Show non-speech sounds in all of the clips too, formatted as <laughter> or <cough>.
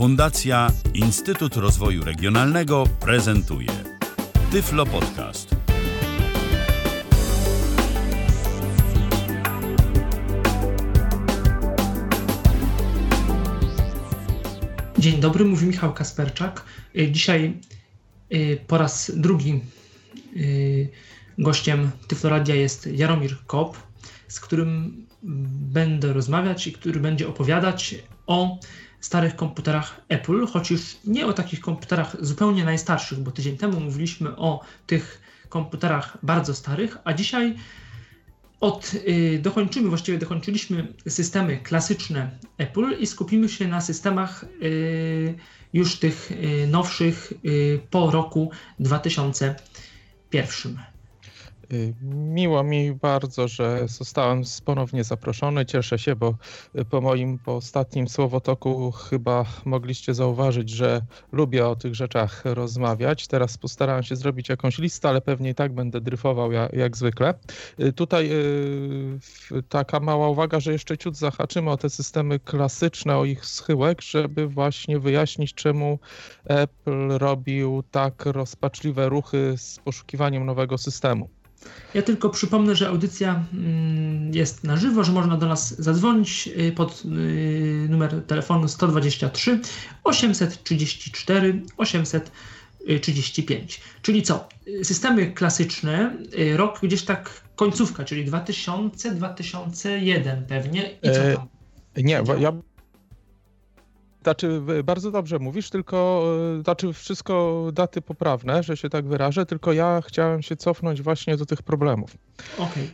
Fundacja Instytut Rozwoju Regionalnego prezentuje Tyflo Podcast. Dzień dobry, mówi Michał Kasperczak. Y, Dzisiaj y, po raz drugi y, gościem Tyfloradia jest Jaromir Kop, z którym będę rozmawiać i który będzie opowiadać o starych komputerach Apple, choć już nie o takich komputerach zupełnie najstarszych, bo tydzień temu mówiliśmy o tych komputerach bardzo starych, a dzisiaj od, y, dokończymy, właściwie dokończyliśmy systemy klasyczne Apple i skupimy się na systemach y, już tych y, nowszych y, po roku 2001. Y, Miło mi bardzo, że zostałem ponownie zaproszony. Cieszę się, bo y, po moim po ostatnim słowotoku chyba mogliście zauważyć, że lubię o tych rzeczach rozmawiać. Teraz postarałem się zrobić jakąś listę, ale pewnie i tak będę dryfował jak, jak zwykle. Y, Tutaj taka mała uwaga, że jeszcze ciut zahaczymy o te systemy klasyczne, o ich schyłek, żeby właśnie wyjaśnić, czemu Apple robił tak rozpaczliwe ruchy z poszukiwaniem nowego systemu. Ja tylko przypomnę, że audycja mm, jest na żywo, że można do nas zadzwonić y, pod y, numer telefonu 123 834 835. Czyli co? Systemy klasyczne, y, rok gdzieś tak końcówka, czyli 2000, 2001 pewnie. I co E, tam? Nie, bo ja. Znaczy, bardzo dobrze mówisz, tylko y, znaczy wszystko daty poprawne, że się tak wyrażę, tylko ja chciałem się cofnąć właśnie do tych problemów. Okej.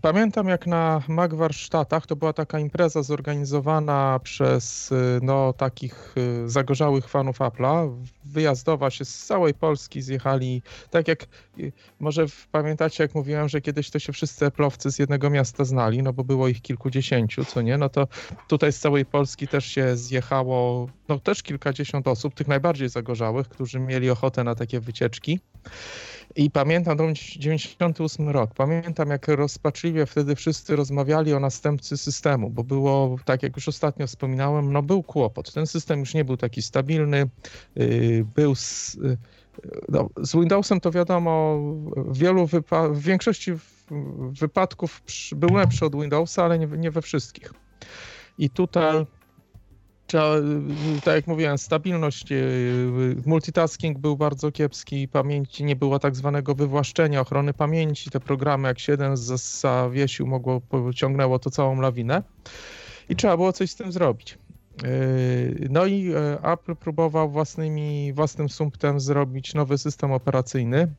Pamiętam jak na Mac warsztatach to była taka impreza zorganizowana przez y, no, takich y, zagorzałych fanów Apple'a. Wyjazdowa się z całej Polski zjechali, tak jak y, może pamiętacie jak mówiłem, że kiedyś to się wszyscy Apple'owcy z jednego miasta znali, no bo było ich kilkudziesięciu, co nie? No to tutaj z całej Polski też się zjechało, no też kilkadziesiąt osób, tych najbardziej zagorzałych, którzy mieli ochotę na takie wycieczki. I pamiętam, to był 98 rok, pamiętam jak rozpaczliwie wtedy wszyscy rozmawiali o następcy systemu, bo było, tak jak już ostatnio wspominałem, no był kłopot. Ten system już nie był taki stabilny, yy, był z, yy, no, z Windowsem to wiadomo, w wielu wypa- w większości wypadków był lepszy od Windowsa, ale nie, nie we wszystkich. I tutaj trzeba, y, tak jak mówiłem, stabilność, y, multitasking był bardzo kiepski, pamięci nie było tak zwanego wywłaszczenia, ochrony pamięci. Te programy jak 7 z- zawiesił, mogło, pociągnęło to całą lawinę i trzeba było coś z tym zrobić. No i Apple próbował własnymi, własnym sumptem zrobić nowy system operacyjny.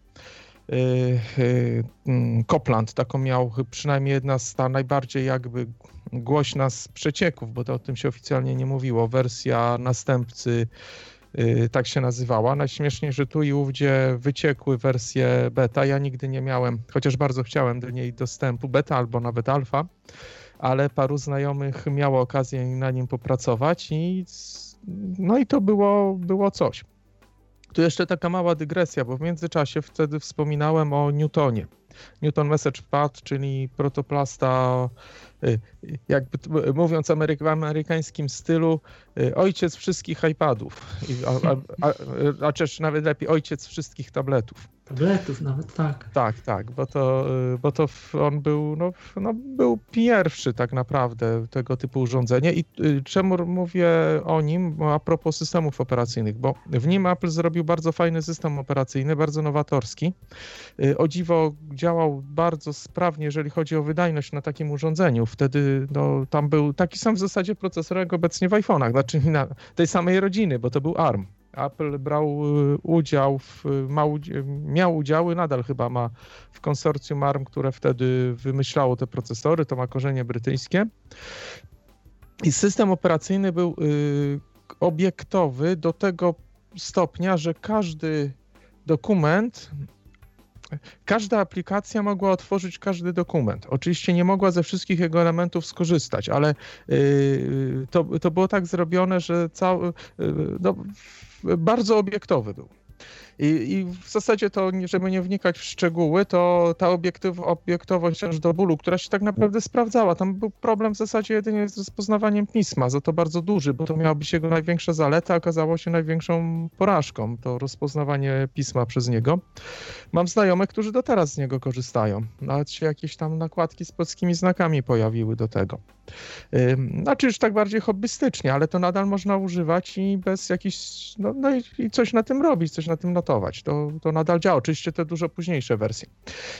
Mm, Copland taką miał przynajmniej jedna z ta najbardziej jakby głośna z przecieków, bo to o tym się oficjalnie nie mówiło. Wersja następcy yy, tak się nazywała. Najśmieszniej, że tu i ówdzie wyciekły wersje beta. Ja nigdy nie miałem, chociaż bardzo chciałem do niej dostępu, beta albo nawet alfa, ale paru znajomych miało okazję na nim popracować i no i to było, było coś. Tu jeszcze taka mała dygresja, bo w międzyczasie wtedy wspominałem o Newtonie. Newton Message Pad, czyli protoplasta, y, y, jakby mówiąc w amerykańskim stylu, y, ojciec wszystkich iPadów, a, a, a, a też nawet lepiej ojciec wszystkich tabletów. Tabletów nawet, tak. Tak, tak, bo to, y, bo to on był, no, no, był pierwszy tak naprawdę tego typu urządzenie. I y, czemu mówię o nim? A propos systemów operacyjnych, bo w nim Apple zrobił bardzo fajny system operacyjny, bardzo nowatorski. Y, O dziwo działał bardzo sprawnie, jeżeli chodzi o wydajność na takim urządzeniu. Wtedy no, tam był taki sam w zasadzie procesor jak obecnie w iPhone'ach, znaczy na tej samej rodziny, bo to był ARM. Apple brał y, udział, w, ma, miał udziały, nadal chyba ma w konsorcjum ARM, które wtedy wymyślało te procesory, to ma korzenie brytyjskie. I system operacyjny był y, obiektowy do tego stopnia, że każdy dokument, każda aplikacja mogła otworzyć każdy dokument. Oczywiście nie mogła ze wszystkich jego elementów skorzystać, ale y, to, to było tak zrobione, że cały, y, no, bardzo obiektowy był. I, I, w zasadzie to, żeby nie wnikać w szczegóły, to ta obiektyw, obiektowość aż do bólu, która się tak naprawdę sprawdzała, tam był problem w zasadzie jedynie z rozpoznawaniem pisma, za to bardzo duży, bo to miała być jego największa zaleta, okazało się największą porażką, to rozpoznawanie pisma przez niego. Mam znajomych, którzy do teraz z niego korzystają. Nawet się jakieś tam nakładki z polskimi znakami pojawiły do tego. Znaczy już tak bardziej hobbystycznie, ale to nadal można używać i bez jakichś, no, no i coś na tym robić, coś na tym notować. To, to nadal działa. Oczywiście te dużo późniejsze wersje.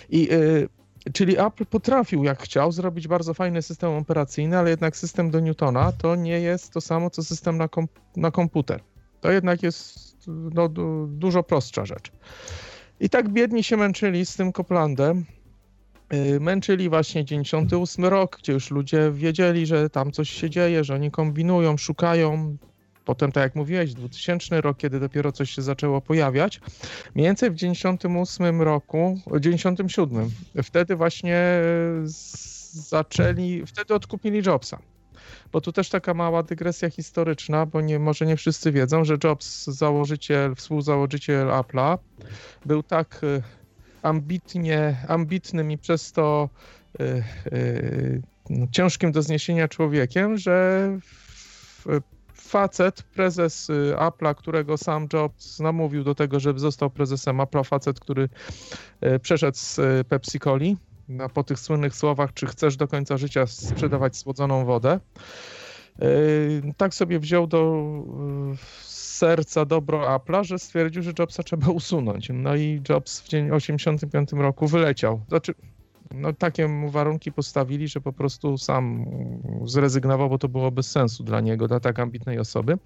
I yy, Czyli Apple potrafił, jak chciał, zrobić bardzo fajny system operacyjny, ale jednak system do Newtona to nie jest to samo, co system na, na komputer. To jednak jest no, dużo prostsza rzecz. I tak biedni się męczyli z tym Coplandem. Y, męczyli właśnie 98 rok, gdzie już ludzie wiedzieli, że tam coś się dzieje, że oni kombinują, szukają. Potem, tak jak mówiłeś, 2000 rok, kiedy dopiero coś się zaczęło pojawiać. Mniej więcej w 98 roku, 97, wtedy właśnie zaczęli, wtedy odkupili Jobsa. Bo tu też taka mała dygresja historyczna, bo nie, może nie wszyscy wiedzą, że Jobs, założyciel, współzałożyciel Apple'a, był tak y, ambitnie, ambitnym i przez to y, y, ciężkim do zniesienia człowiekiem, że facet, prezes Apple'a, którego sam Jobs namówił do tego, żeby został prezesem Apple'a, facet, który przeszedł z Pepsi Coli, no, po tych słynnych słowach, czy chcesz do końca życia sprzedawać słodzoną wodę. Tak sobie wziął do serca dobro Apple'a, że stwierdził, że Jobsa trzeba usunąć. No i Jobs w 1985 roku wyleciał. Znaczy, no takie mu warunki postawili, że po prostu sam zrezygnował, bo to było bez sensu dla niego, dla tak ambitnej osoby.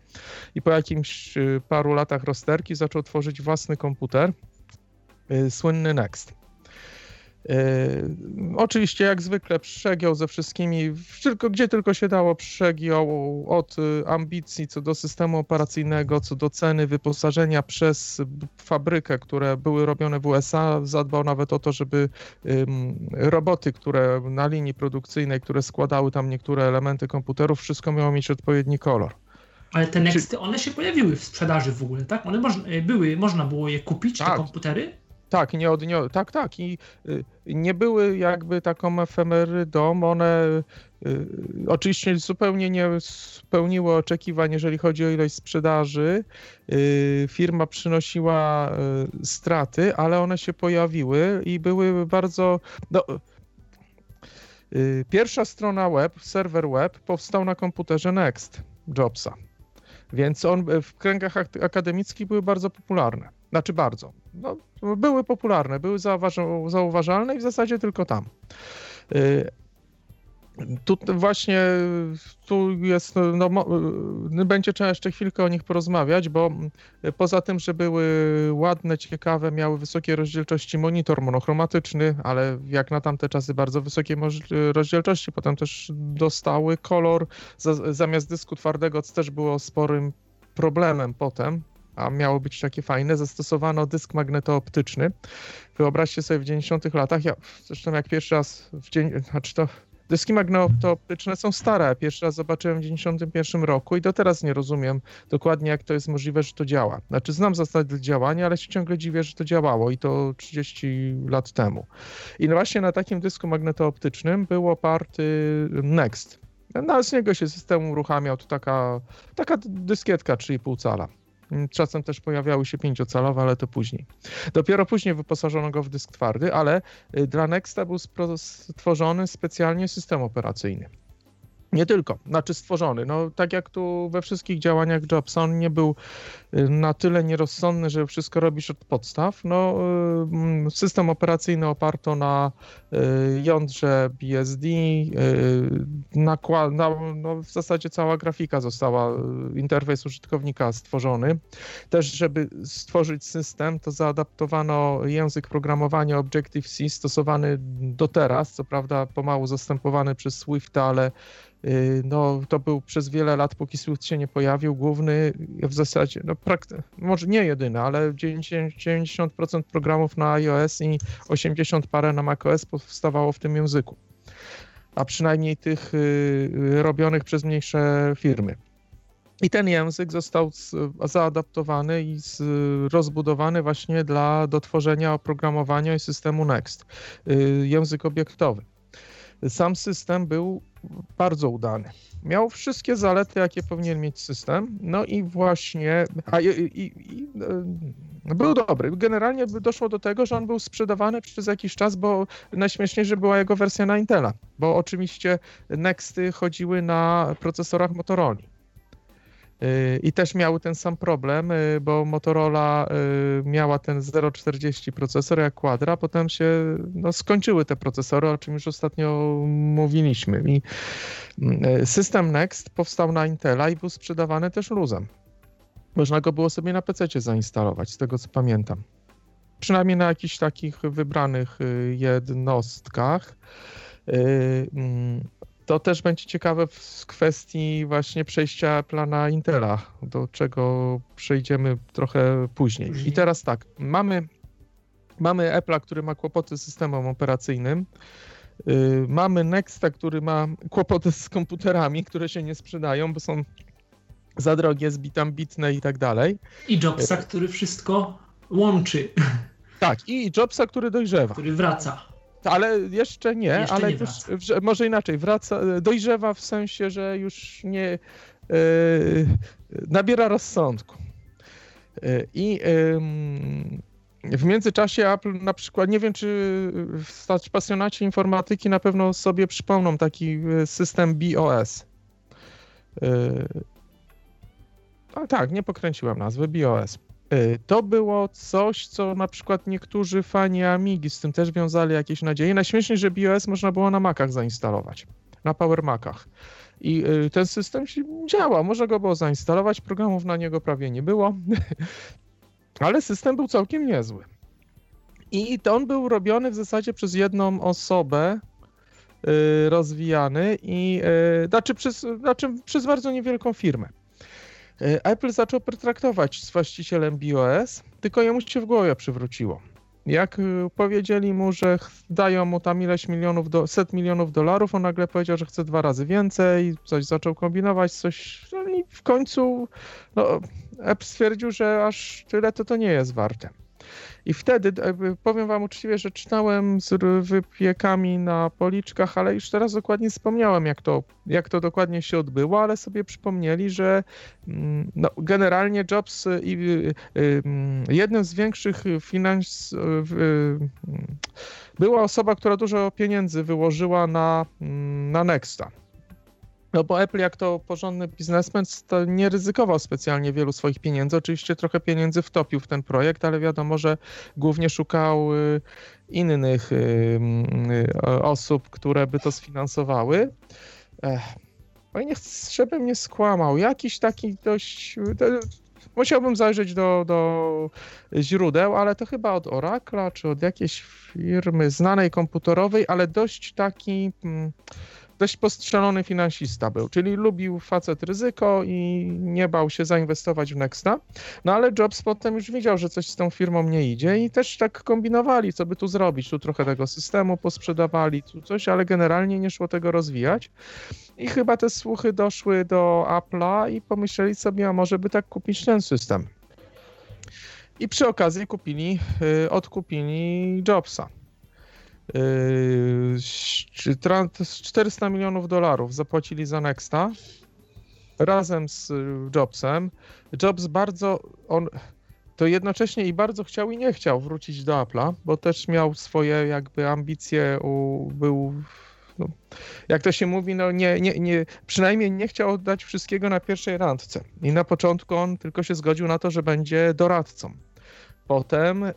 I po jakimś y, paru latach rozterki zaczął tworzyć własny komputer, y, słynny Next. Yy, oczywiście, jak zwykle, przegiął ze wszystkimi, tylko, gdzie tylko się dało, przegiął od y, ambicji co do systemu operacyjnego, co do ceny wyposażenia przez fabrykę, które były robione w USA. Zadbał nawet o to, żeby roboty, które na linii produkcyjnej, które składały tam niektóre elementy komputerów, wszystko miało mieć odpowiedni kolor. Ale te Nexty, one się pojawiły w sprzedaży w ogóle, tak? One moż, były, można było je kupić, tak. te komputery? Tak, nie od, nie, tak, tak. I y, nie były jakby taką efemerydą. One y, oczywiście zupełnie nie spełniły oczekiwań, jeżeli chodzi o ilość sprzedaży. Y, firma przynosiła straty, ale one się pojawiły i były bardzo. No, pierwsza strona web, serwer web powstał na komputerze Next Jobsa. Więc on w kręgach akademickich były bardzo popularne. Znaczy bardzo. No, były popularne, były zauważalne i w zasadzie tylko tam. Y, tu właśnie tu jest, no, no, będzie trzeba jeszcze chwilkę o nich porozmawiać, bo poza tym, że były ładne, ciekawe, miały wysokie rozdzielczości monitor monochromatyczny, ale jak na tamte czasy bardzo wysokie rozdzielczości, potem też dostały kolor, zamiast dysku twardego, też było sporym problemem potem, a miało być takie fajne, zastosowano dysk magnetooptyczny. Wyobraźcie sobie w 90 latach, ja zresztą jak pierwszy raz w dzień, znaczy to dyski magnetooptyczne są stare, pierwszy raz zobaczyłem w 91 roku i do teraz nie rozumiem dokładnie jak to jest możliwe, że to działa. Znaczy znam zasady działania, ale się ciągle dziwię, że to działało i to 30 lat temu. I właśnie na takim dysku magnetooptycznym był oparty Next. No, z niego się system uruchamiał, to taka, taka dyskietka 3,5 cala. Czasem też pojawiały się pięciocalowe, ale to później. Dopiero później wyposażono go w dysk twardy, ale y, dla Nexta był stworzony specjalnie system operacyjny. Nie tylko, znaczy stworzony. No, tak jak tu we wszystkich działaniach Jobson nie był y, na tyle nierozsądny, że wszystko robisz od podstaw. No, y, system operacyjny oparto na y, jądrze BSD, nakład, no, w zasadzie cała grafika została, interfejs użytkownika stworzony. Też, żeby stworzyć system, to zaadaptowano język programowania Objective-C stosowany do teraz, co prawda pomału zastępowany przez Swift, ale no, to był przez wiele lat, póki Swift się nie pojawił, główny w zasadzie, no prakty- może nie jedyny, ale 90% programów na iOS i 80 parę na macOS powstawało w tym języku. A przynajmniej tych y, robionych przez mniejsze firmy. I ten język został zaadaptowany i rozbudowany właśnie dla dotworzenia oprogramowania i systemu Next, y, język obiektowy. Sam system był bardzo udany. Miał wszystkie zalety, jakie powinien mieć system. No i właśnie. A, i, i, i, y, był dobry. Generalnie doszło do tego, że on był sprzedawany przez jakiś czas, bo najśmieszniej, że była jego wersja na Intela, bo oczywiście Nexty chodziły na procesorach Motorola. I też miały ten sam problem, y, bo Motorola y, miała ten 0,40 procesor jak Quadra, potem się no, skończyły te procesory, o czym już ostatnio mówiliśmy. I y, system Next powstał na Intela i był sprzedawany też luzem. Można go było sobie na PC zainstalować, z tego co pamiętam. Przynajmniej na jakichś takich wybranych jednostkach. To też będzie ciekawe w kwestii właśnie przejścia plana Intela, do czego przejdziemy trochę później. I teraz tak, mamy, mamy Apple'a, który ma kłopoty z systemem operacyjnym. Yy, mamy Nexta, który ma kłopoty z komputerami, które się nie sprzedają, bo są za drogie, zbyt ambitne i tak dalej. I Jobsa, który wszystko łączy. Tak, i Jobsa, który dojrzewa. Który wraca ale jeszcze nie, jeszcze ale nie już, może inaczej, wraca, dojrzewa w sensie, że już nie yy, nabiera rozsądku. Yy, I yy, w międzyczasie Apple na przykład, nie wiem czy pasjonaci informatyki na pewno sobie przypomną taki system BOS. A tak, nie pokręciłem nazwy, BOS. Y, to było coś, co na przykład niektórzy fani Amigi z tym też wiązali jakieś nadzieje. Najśmieszniej, że BIOS można było na Macach zainstalować, na Power Macach. I y, ten system działa, można go było zainstalować, programów na niego prawie nie było, <laughs> ale system był całkiem niezły. I to on był robiony w zasadzie przez jedną osobę, y, rozwijany i znaczy przez, znaczy przez bardzo niewielką firmę. E, Apple zaczął pertraktować z właścicielem BOS, tylko jemu się w głowie przywróciło. Jak e, powiedzieli mu, że dają mu tam ileś milionów, do, set milionów dolarów, on nagle powiedział, że chce dwa razy więcej, coś zaczął kombinować, coś, no i w końcu no, Apple stwierdził, że aż tyle to to nie jest warte. I wtedy, powiem wam uczciwie, że czytałem z wypiekami na policzkach, ale już teraz dokładnie wspomniałem, jak to, jak to dokładnie się odbyło, ale sobie przypomnieli, że mm, no, generalnie Jobs y, i y, y, jednym z większych finans była osoba, która dużo pieniędzy wyłożyła na, mm, na Nexta. No bo Apple, jak to porządny biznesmen, to nie ryzykował specjalnie wielu swoich pieniędzy. Oczywiście trochę pieniędzy wtopił w ten projekt, ale wiadomo, że głównie szukał y, innych y, y, osób, które by to sfinansowały. No i nie chcę, żebym nie skłamał. Jakiś taki dość... Musiałbym zajrzeć do, do źródeł, ale to chyba od Oracla, czy od jakiejś firmy znanej komputerowej, ale dość taki... Hmm, dość postrzelony finansista był, czyli lubił facet ryzyko i nie bał się zainwestować w Nexta. No ale Jobs potem już widział, że coś z tą firmą nie idzie i też tak kombinowali, co by tu zrobić. Tu trochę tego systemu posprzedawali, tu coś, ale generalnie nie szło tego rozwijać. I chyba te słuchy doszły do Apple'a i pomyśleli sobie, a może by tak kupić ten system. I przy okazji kupili, yy, odkupili Jobsa. 400 yy, milionów dolarów zapłacili za Nexta razem z Jobsem. Jobs bardzo, on to jednocześnie i bardzo chciał i nie chciał wrócić do Apple'a, bo też miał swoje jakby ambicje, u, był, no, jak to się mówi, no nie, nie, nie, przynajmniej nie chciał oddać wszystkiego na pierwszej randce. I na początku on tylko się zgodził na to, że będzie doradcą. Potem y,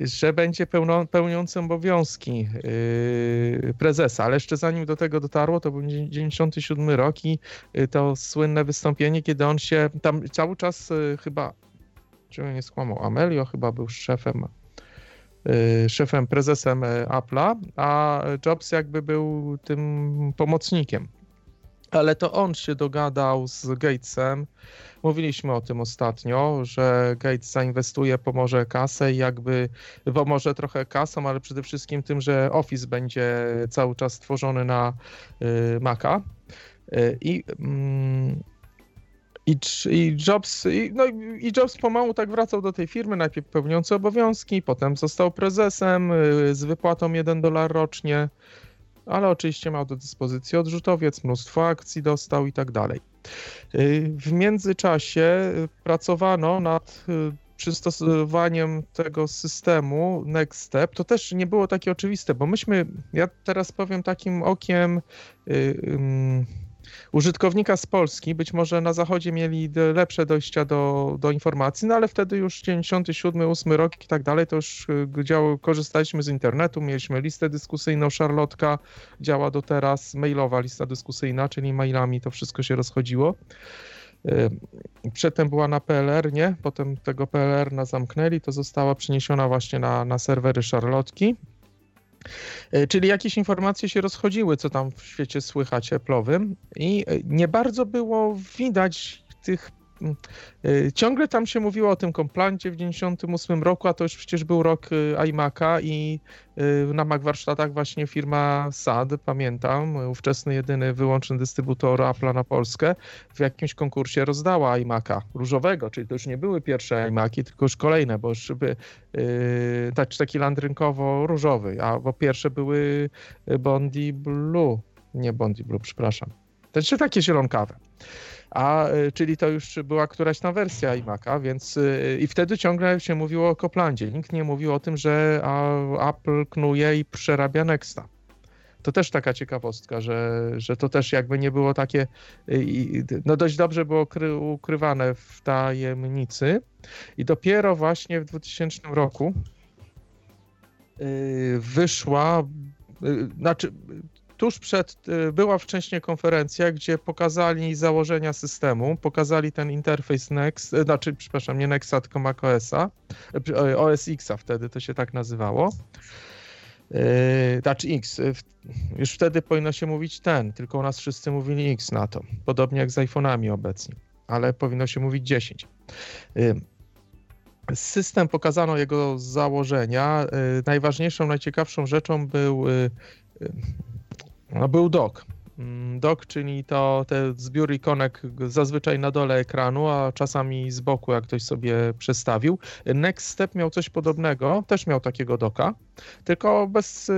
że będzie pełno, pełniącym obowiązki yy, prezesa, ale jeszcze zanim do tego dotarło, to był 97 rok i yy, to słynne wystąpienie, kiedy on się tam cały czas yy, chyba, czy nie skłamał, Amelio chyba był szefem szefem, prezesem Apple'a, a Jobs jakby był tym pomocnikiem ale to on się dogadał z Gatesem. Mówiliśmy o tym ostatnio, że Gates zainwestuje, pomoże kasę i jakby pomoże trochę kasą, ale przede wszystkim tym, że Office będzie cały czas tworzony na y, Maca. Y, I mm, I, i, Jobs, i, no, i Jobs pomału tak wracał do tej firmy, najpierw pełniący obowiązki, potem został prezesem y, z wypłatą 1 dolar rocznie, ale oczywiście miał do dyspozycji odrzutowiec, mnóstwo akcji dostał i tak dalej. Y, w międzyczasie pracowano nad przystosowaniem tego systemu Next Step, to też nie było takie oczywiste, bo myśmy, ja teraz powiem takim okiem użytkownika z Polski, być może na zachodzie mieli lepsze dojścia do, do informacji, no ale wtedy już 97, 8 rok i tak dalej, to już y, korzystaliśmy z internetu, mieliśmy listę dyskusyjną, Charlotka działa do teraz, mailowa lista dyskusyjna, czyli mailami to wszystko się rozchodziło. Y, przedtem była na PLR, nie? Potem tego PLR na zamknęli, to została przeniesiona właśnie na, na serwery Charlotki. E, czyli jakieś informacje się rozchodziły, co tam w świecie słychać Apple'owym i e, nie bardzo było widać tych Ciągle tam się mówiło o tym komplancie w 98 roku, a to już przecież był rok iMac'a i na Mac warsztatach właśnie firma SAD, pamiętam, ówczesny jedyny wyłączny dystrybutor Apple'a na Polskę, w jakimś konkursie rozdała iMac'a różowego, czyli to już nie były pierwsze iMac'i, tylko już kolejne, bo już by, yy, tak, taki landrynkowo-różowy, a bo pierwsze były Bondi Blue, nie Bondi Blue, przepraszam. To jeszcze takie zielonkawe a y, czyli to już była któraś tam wersja iMac'a, więc y, i wtedy ciągle się mówiło o Coplandzie. Nikt nie mówił o tym, że Apple knuje i przerabia Nexta. To też taka ciekawostka, że, że to też jakby nie było takie, y, no dość dobrze było kry, ukrywane w tajemnicy i dopiero właśnie w 2000 roku wyszła, znaczy tuż przed, y, była wcześniej konferencja, gdzie pokazali założenia systemu, pokazali ten interfejs Next, y, znaczy, przepraszam, nie Nexa, tylko macOSa, y, OS Xa wtedy to się tak nazywało. Znaczy X. Już wtedy powinno się mówić ten, tylko u nas wszyscy mówili X na to. Podobnie jak z iPhone'ami obecnie, ale powinno się mówić 10. System pokazano jego założenia. Najważniejszą, najciekawszą rzeczą był no, był dock. Mm, dock, czyli to te zbiór ikonek zazwyczaj na dole ekranu, a czasami z boku, jak ktoś sobie przestawił. Next Step miał coś podobnego, też miał takiego doka, tylko bez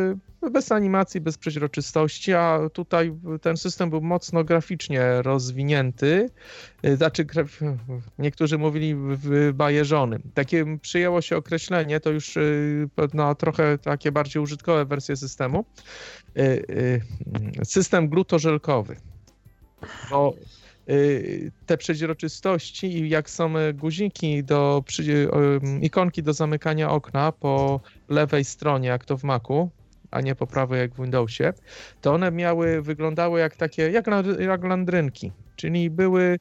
bez animacji, bez przeźroczystości, a tutaj ten system był mocno graficznie rozwinięty. Znaczy, niektórzy mówili wybajeżony. Takie przyjęło się określenie, to już y, na trochę takie bardziej użytkowe wersje systemu. Y, system glutożelkowy. Bo te przeźroczystości i jak są guziki do ikonki do zamykania okna po lewej stronie, jak to w Macu, a nie po prawej jak w Windowsie, to one miały, wyglądały jak takie, jak, jak landrynki, czyli były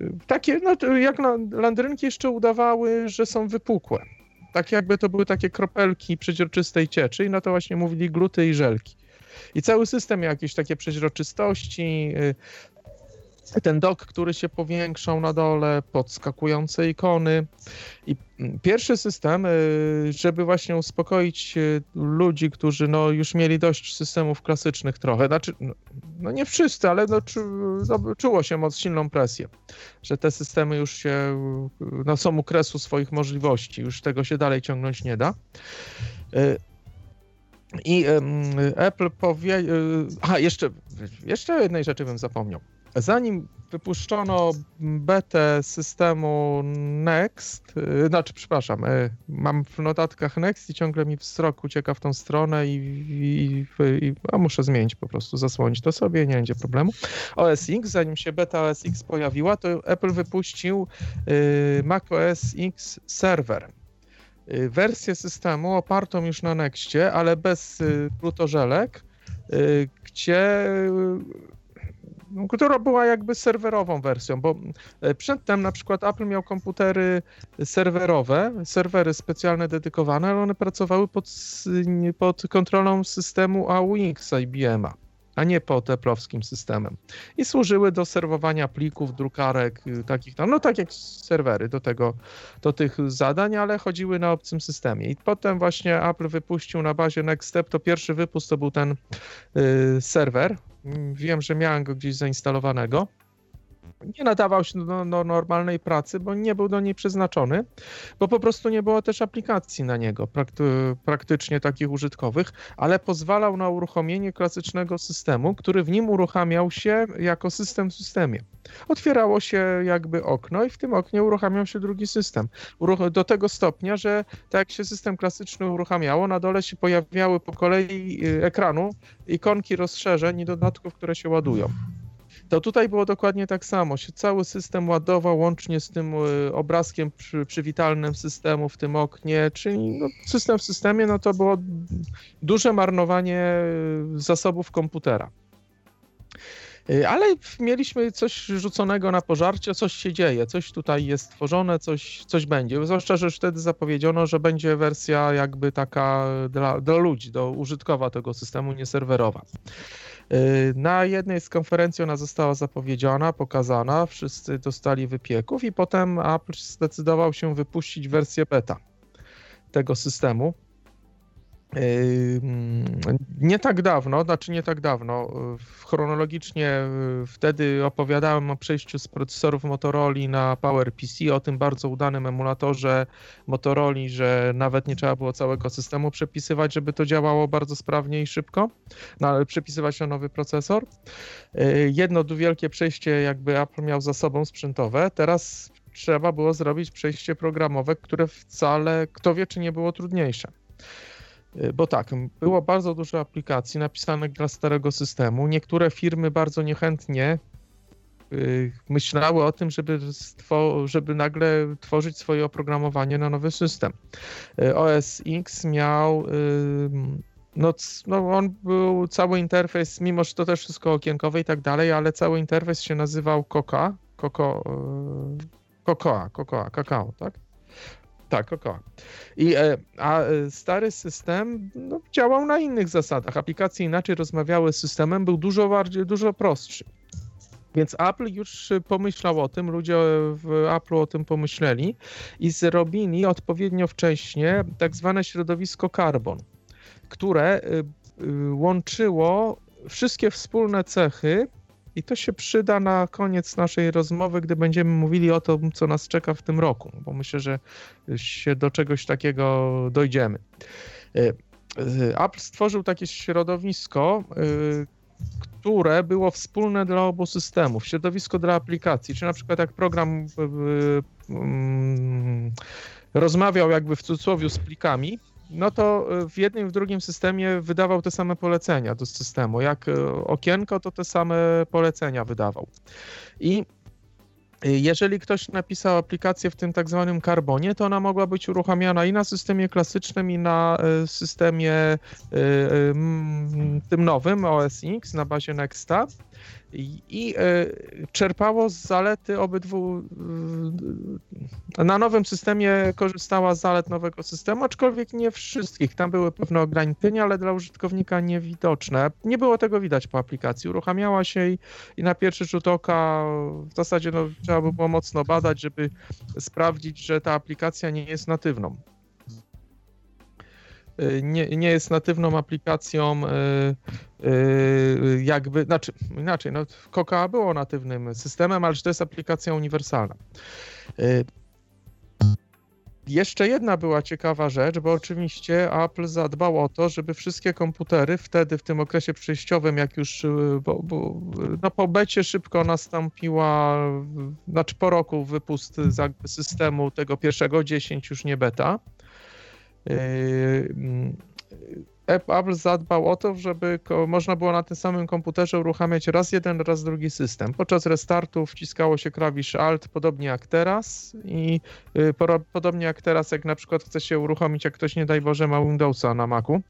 y, takie, no jak landrynki jeszcze udawały, że są wypukłe. Tak jakby to były takie kropelki przeźroczystej cieczy i na to właśnie mówili gluty i żelki. I cały system jakieś takie przeźroczystości, y, ten dok, który się powiększał na dole, podskakujące ikony. I pierwszy system, y, żeby właśnie uspokoić y, ludzi, którzy no, już mieli dość systemów klasycznych trochę, znaczy, no, nie wszyscy, ale no, czu, czuło się moc silną presję, że te systemy już się, no, są u kresu swoich możliwości, już tego się dalej ciągnąć nie da. Y, I Apple powie... A, jeszcze, jeszcze jednej rzeczy bym zapomniał. Zanim wypuszczono betę systemu Next, y, znaczy przepraszam, y, mam w notatkach Next i ciągle mi wzrok ucieka w tą stronę i, i, i a muszę zmienić po prostu, zasłonić to sobie, nie będzie problemu. OS X, zanim się beta OS X pojawiła, to Apple wypuścił y, Mac OS X Server. Wersję systemu opartą już na Nextie, ale bez plutożelek, gdzie która była jakby serwerową wersją, bo przedtem na przykład Apple miał komputery serwerowe, serwery specjalne dedykowane, ale one pracowały pod, pod kontrolą systemu AUX IBM-a a nie pod Apple'owskim systemem. I służyły do serwowania plików, drukarek, y, takich tam, no tak jak serwery do tego, do tych zadań, ale chodziły na obcym systemie. I potem właśnie Apple wypuścił na bazie Next Step, to pierwszy wypust to był ten y, serwer. Wiem, że miałem go gdzieś zainstalowanego. Nie nadawał się do, do, normalnej pracy, bo nie był do niej przeznaczony, bo po prostu nie było też aplikacji na niego, prakty, praktycznie takich użytkowych, ale pozwalał na uruchomienie klasycznego systemu, który w nim uruchamiał się jako system w systemie. Otwierało się jakby okno i w tym oknie uruchamiał się drugi system. Do tego stopnia, że tak jak się system klasyczny uruchamiało, na dole się pojawiały po kolei y, ekranu ikonki rozszerzeń i dodatków, które się ładują. To tutaj było dokładnie tak samo. Się cały system ładował łącznie z tym y, obrazkiem przy, przywitalnym systemu w tym oknie, czyli no, system w systemie, no to było duże marnowanie y, zasobów komputera. Y, ale mieliśmy coś rzuconego na pożarcie, coś się dzieje, coś tutaj jest tworzone, coś, coś będzie. Zwłaszcza, że już wtedy zapowiedziano, że będzie wersja jakby taka dla, dla ludzi, do użytkowa tego systemu, nie serwerowa. Y, na jednej z konferencji ona została zapowiedziana, pokazana, wszyscy dostali wypieków i potem Apple zdecydował się wypuścić wersję beta tego systemu. Nie tak dawno, znaczy nie tak dawno, chronologicznie wtedy opowiadałem o przejściu z procesorów Motorola na PowerPC, o tym bardzo udanym emulatorze Motorola, że nawet nie trzeba było całego systemu przepisywać, żeby to działało bardzo sprawnie i szybko, no, ale przepisywać na nowy procesor. Y, jedno wielkie przejście jakby Apple miał za sobą sprzętowe, teraz trzeba było zrobić przejście programowe, które wcale, kto wie, czy nie było trudniejsze. Y, bo tak, było bardzo dużo aplikacji napisanych dla starego systemu. Niektóre firmy bardzo niechętnie y, myślały o tym, żeby, żeby nagle tworzyć swoje oprogramowanie na nowy system. Y, OS X miał no, no on był cały interfejs, mimo że to też wszystko okienkowe i tak dalej, ale cały interfejs się nazywał Coca, Coco, Cocoa, Cocoa, Kakao, tak? Tak, oko. I, e, a e, stary system no, działał na innych zasadach. Aplikacje inaczej rozmawiały z systemem, był dużo bardziej, dużo prostszy. Więc Apple już pomyślał o tym, ludzie w Apple o tym pomyśleli i zrobili odpowiednio wcześnie tak zwane środowisko Carbon, które e, łączyło wszystkie wspólne cechy i to się przyda na koniec naszej rozmowy, gdy będziemy mówili o tym, co nas czeka w tym roku, bo myślę, że się do czegoś takiego dojdziemy. E, e, Apple stworzył takie środowisko, e, które było wspólne dla obu systemów. Środowisko dla aplikacji, czy na przykład jak program mm, rozmawiał jakby w cudzysłowie z plikami, no to e, w jednym i w drugim systemie wydawał te same polecenia do systemu. Jak e, okienko, to te same polecenia wydawał. I e, jeżeli ktoś napisał aplikację w tym tak zwanym karbonie, to ona mogła być uruchamiana i na systemie klasycznym, i na systemie tym nowym OS X na bazie Nexta i e, czerpało z zalety obydwu. E, na nowym systemie korzystała z zalet nowego systemu, aczkolwiek nie wszystkich. Tam były pewne ograniczenia, ale dla użytkownika niewidoczne. Nie było tego widać po aplikacji. Uruchamiała się i, i na pierwszy rzut oka w zasadzie no, trzeba by było mocno badać, żeby sprawdzić, że ta aplikacja nie jest natywną. Y, nie, nie jest natywną aplikacją y, y, jakby, znaczy inaczej, no Coca było natywnym systemem, ale to jest aplikacja uniwersalna. Jeszcze jedna była ciekawa rzecz, bo oczywiście Apple zadbał o to, żeby wszystkie komputery wtedy, w tym okresie przejściowym, jak już bo, bo, no po becie szybko nastąpiła, znaczy po roku wypust systemu tego pierwszego, 10 już nie beta, Apple zadbał o to, żeby można było na tym samym komputerze uruchamiać raz jeden, raz drugi system. Podczas restartu wciskało się klawisz Alt, podobnie jak teraz i y, podobnie jak teraz, jak na przykład chce się uruchomić, jak ktoś nie daj Boże ma Windowsa na Macu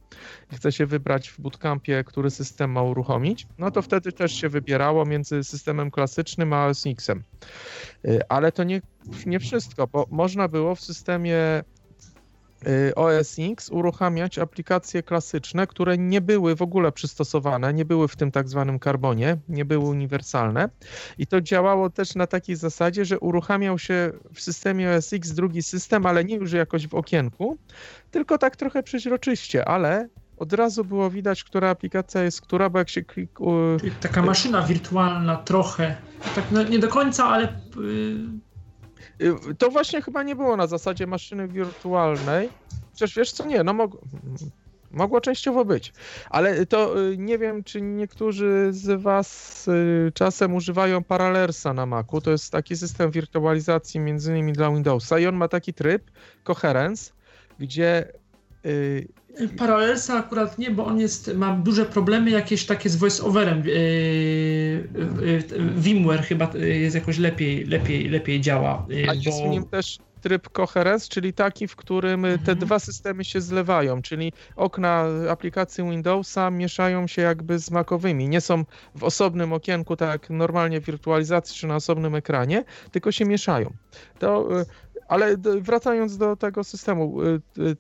i chce się wybrać w bootcampie, który system ma uruchomić, no to wtedy też się wybierało między systemem klasycznym a OS X-em. Y, ale to nie, nie wszystko, bo można było w systemie OS X uruchamiać aplikacje klasyczne, które nie były w ogóle przystosowane, nie były w tym tak zwanym karbonie, nie były uniwersalne. I to działało też na takiej zasadzie, że uruchamiał się w systemie OS X drugi system, ale nie już jakoś w okienku, tylko tak trochę przeźroczyście, ale od razu było widać, która aplikacja jest która, bo jak się klik... Taka maszyna wirtualna trochę Tak no, nie do końca, ale... Y, to właśnie chyba nie było na zasadzie maszyny wirtualnej. Przecież wiesz co, nie, no mogło, mogło częściowo być. Ale to y, nie wiem, czy niektórzy z Was y, czasem używają Parallersa na Macu. To jest taki system wirtualizacji między innymi dla Windowsa i on ma taki tryb, Coherence, gdzie Parallelsa akurat nie, bo on jest, ma duże problemy jakieś takie z voice-overem. Yy, yy, VMware chyba jest jakoś lepiej, lepiej, lepiej działa. Yy, A jest w nim też tryb coherence, czyli taki, w którym mhm. te dwa systemy się zlewają, czyli okna aplikacji Windowsa mieszają się jakby z Macowymi. Nie są w osobnym okienku, tak jak normalnie w wirtualizacji czy na osobnym ekranie, tylko się mieszają. To ale wracając do tego systemu, y, y,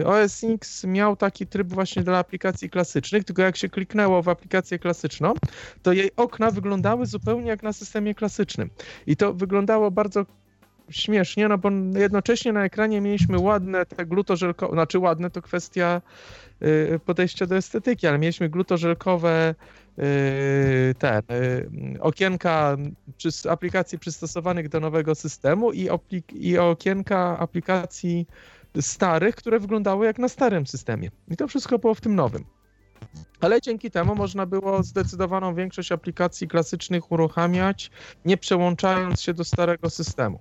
y, OS X miał taki tryb właśnie dla aplikacji klasycznych, tylko jak się kliknęło w aplikację klasyczną, to jej okna wyglądały zupełnie jak na systemie klasycznym. I to wyglądało bardzo śmiesznie, no bo jednocześnie na ekranie mieliśmy ładne te glutożelkowe, znaczy ładne to kwestia podejścia do estetyki, ale mieliśmy glutożelkowe ten, yy, okienka aplikacji przystosowanych do nowego systemu i, i okienka aplikacji starych, które wyglądały jak na starym systemie. I to wszystko było w tym nowym. Ale dzięki temu można było zdecydowaną większość aplikacji klasycznych uruchamiać, nie przełączając się do starego systemu.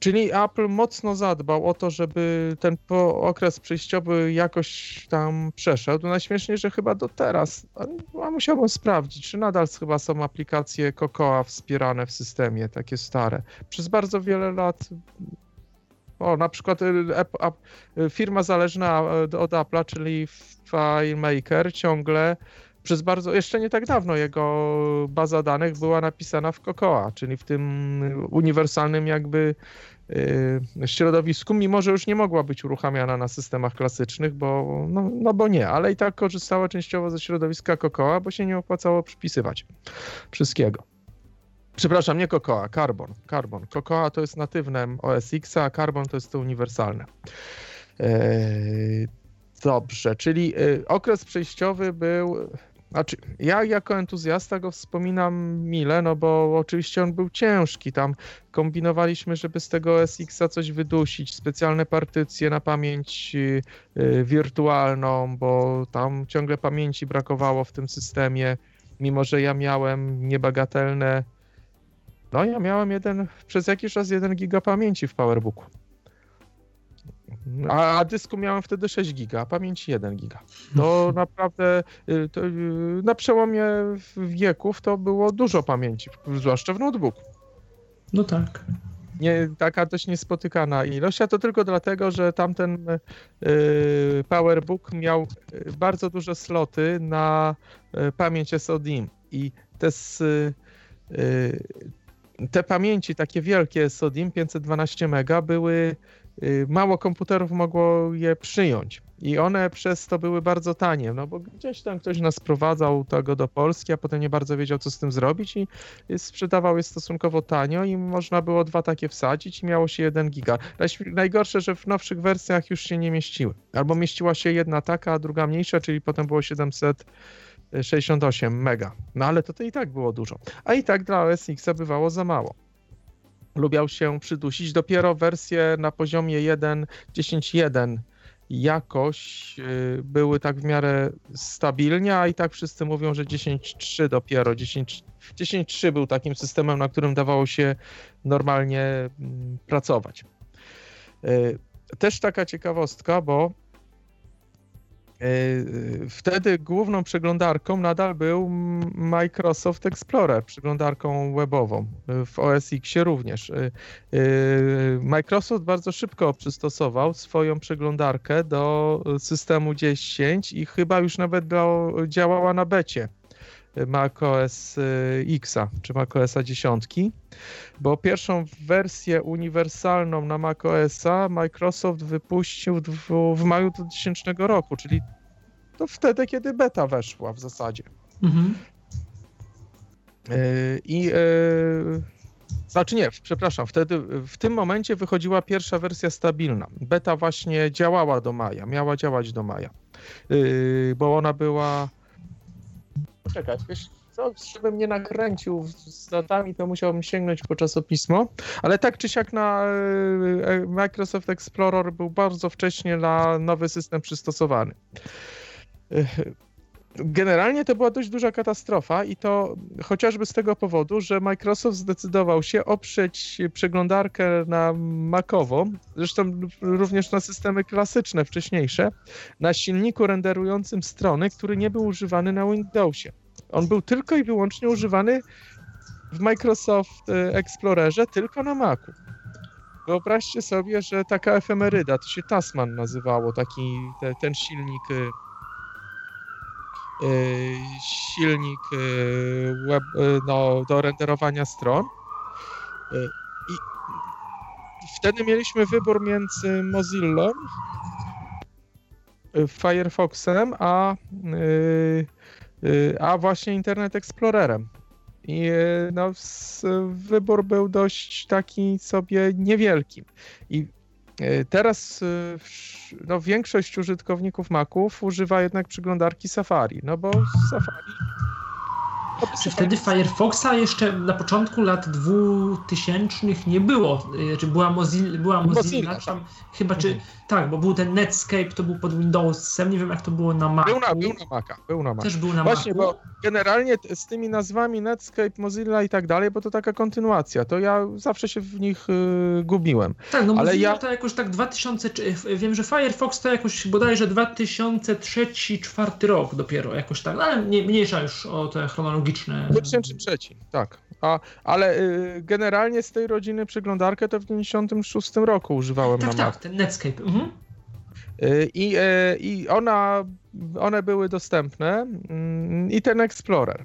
Czyli Apple mocno zadbał o to, żeby ten okres przejściowy jakoś tam przeszedł. Najśmieszniej, że chyba do teraz, a musiałbym sprawdzić, czy nadal chyba są aplikacje Cocoa wspierane w systemie, takie stare. Przez bardzo wiele lat o, na przykład y, y, firma zależna od Apple'a, czyli FileMaker, ciągle przez bardzo, jeszcze nie tak dawno jego baza danych była napisana w Cocoa, czyli w tym uniwersalnym jakby yy, środowisku, mimo że już nie mogła być uruchamiana na systemach klasycznych, bo, no, no bo nie, ale i tak korzystała częściowo ze środowiska Cocoa, bo się nie opłacało przypisywać wszystkiego. Przepraszam, nie Cocoa, Carbon. Carbon. Cocoa to jest natywne OS X, a Carbon to jest to uniwersalne. Yy, dobrze, czyli yy, okres przejściowy był znaczy, ja jako entuzjasta go wspominam mile, no bo oczywiście on był ciężki. Tam kombinowaliśmy, żeby z tego SX-a coś wydusić, specjalne partycje na pamięć y, y, wirtualną, bo tam ciągle pamięci brakowało w tym systemie, mimo że ja miałem niebagatelne. No, ja miałem jeden, przez jakiś czas 1 giga pamięci w PowerBooku. A, a dysku miałem wtedy 6 giga, a pamięci 1 giga. To naprawdę y, to, y, na przełomie wieków to było dużo pamięci, zwłaszcza w notebooku. No tak. Nie, taka dość niespotykana ilość, a to tylko dlatego, że tamten y, PowerBook miał y, bardzo duże sloty na pamięć SODIMM i te, te pamięci takie wielkie SODIMM 512 MB były mało komputerów mogło je przyjąć. I one przez to były bardzo tanie, no bo gdzieś tam ktoś nas sprowadzał tego do Polski, a potem nie bardzo wiedział, co z tym zrobić i sprzedawał je stosunkowo tanio i można było dwa takie wsadzić i miało się jeden giga. Najgorsze, że w nowszych wersjach już się nie mieściły. Albo mieściła się jedna taka, a druga mniejsza, czyli potem było 768 mega. No ale to, to i tak było dużo. A i tak dla OS X bywało za mało lubiał się przydusić. Dopiero wersje na poziomie 1.10.1 jakoś y, były tak w miarę stabilnie, a i tak wszyscy mówią, że 10.3 dopiero. 10.3 był takim systemem, na którym dawało się normalnie mm, pracować. Y, też taka ciekawostka, bo wtedy główną przeglądarką nadal był Microsoft Explorer, przeglądarką webową, w OS X również. E, e, Microsoft bardzo szybko przystosował swoją przeglądarkę do systemu 10 i chyba już nawet do, działała na becie macOS Xa czy macOSa 10, bo pierwszą wersję uniwersalną na macOSa Microsoft wypuścił w, w maju 2000 roku, czyli to wtedy, kiedy beta weszła w zasadzie. Mhm. Y, I yy, znaczy nie, przepraszam, wtedy w tym momencie wychodziła pierwsza wersja stabilna. Beta właśnie działała do maja, miała działać do maja, yy, bo ona była Poczekaj, wiesz no, żebym nie nakręcił z datami, to musiałbym sięgnąć po czasopismo, ale tak czy siak na e, Microsoft Explorer był bardzo wcześnie na nowy system przystosowany. E, generalnie to była dość duża katastrofa i to chociażby z tego powodu, że Microsoft zdecydował się oprzeć przeglądarkę na Macową, zresztą również na systemy klasyczne wcześniejsze, na silniku renderującym strony, który nie był używany na Windowsie. On był tylko i wyłącznie używany w Microsoft e, Explorerze tylko na Macu. Wyobraźcie sobie, że taka efemeryda, to się Tasman nazywało, taki te, ten silnik e, Y, silnik y, web, y, no, do renderowania stron. I wtedy mieliśmy wybór między Mozillą, Firefoxem, a, a właśnie Internet Explorerem. I no, wybór był dość taki sobie niewielki. I E, teraz no, większość użytkowników Maców używa jednak przeglądarki Safari, no bo Safari czy wtedy Firefoxa jeszcze na początku lat 2000 nie było? Czy była Mozilla, była Mozilla, Mozilla tam, tak. chyba czy mhm. tak, bo był ten Netscape, to był pod Windowsem, nie wiem jak to było na Macu. Był na, był na Maca, był na Maca. Też był na Właśnie, Macu. bo generalnie z tymi nazwami Netscape, Mozilla i tak dalej, bo to taka kontynuacja, to ja zawsze się w nich y, gubiłem. Tak, no ale Mozilla ja... to jakoś tak 2000, wiem, że Firefox to jakoś bodajże 2003-2004 rok dopiero, jakoś tak, no, ale nie, mniejsza już o te chronologiczne 2003, tak. A, ale y, generalnie z tej rodziny przeglądarkę to w 96 roku używałem tak, na Tak, ten Netscape. Mhm. Y, I, y, I ona, one były dostępne mm, i ten Explorer.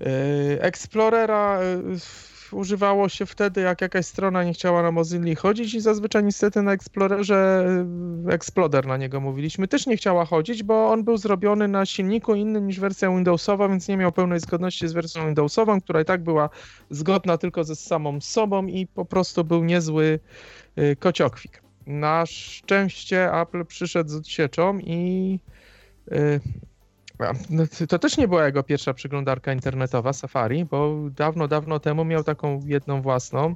Y, Explorera używało się wtedy, jak jakaś strona nie chciała na Mozilla chodzić i zazwyczaj niestety na Explorerze, e, Exploder na niego mówiliśmy, też nie chciała chodzić, bo on był zrobiony na silniku innym niż wersja Windowsowa, więc nie miał pełnej zgodności z wersją Windowsową, która i tak była zgodna tylko ze samą sobą i po prostu był niezły e, kociokwik. Na szczęście Apple przyszedł z odsieczą i e, to też nie była jego pierwsza przeglądarka internetowa Safari, bo dawno, dawno temu miał taką jedną własną.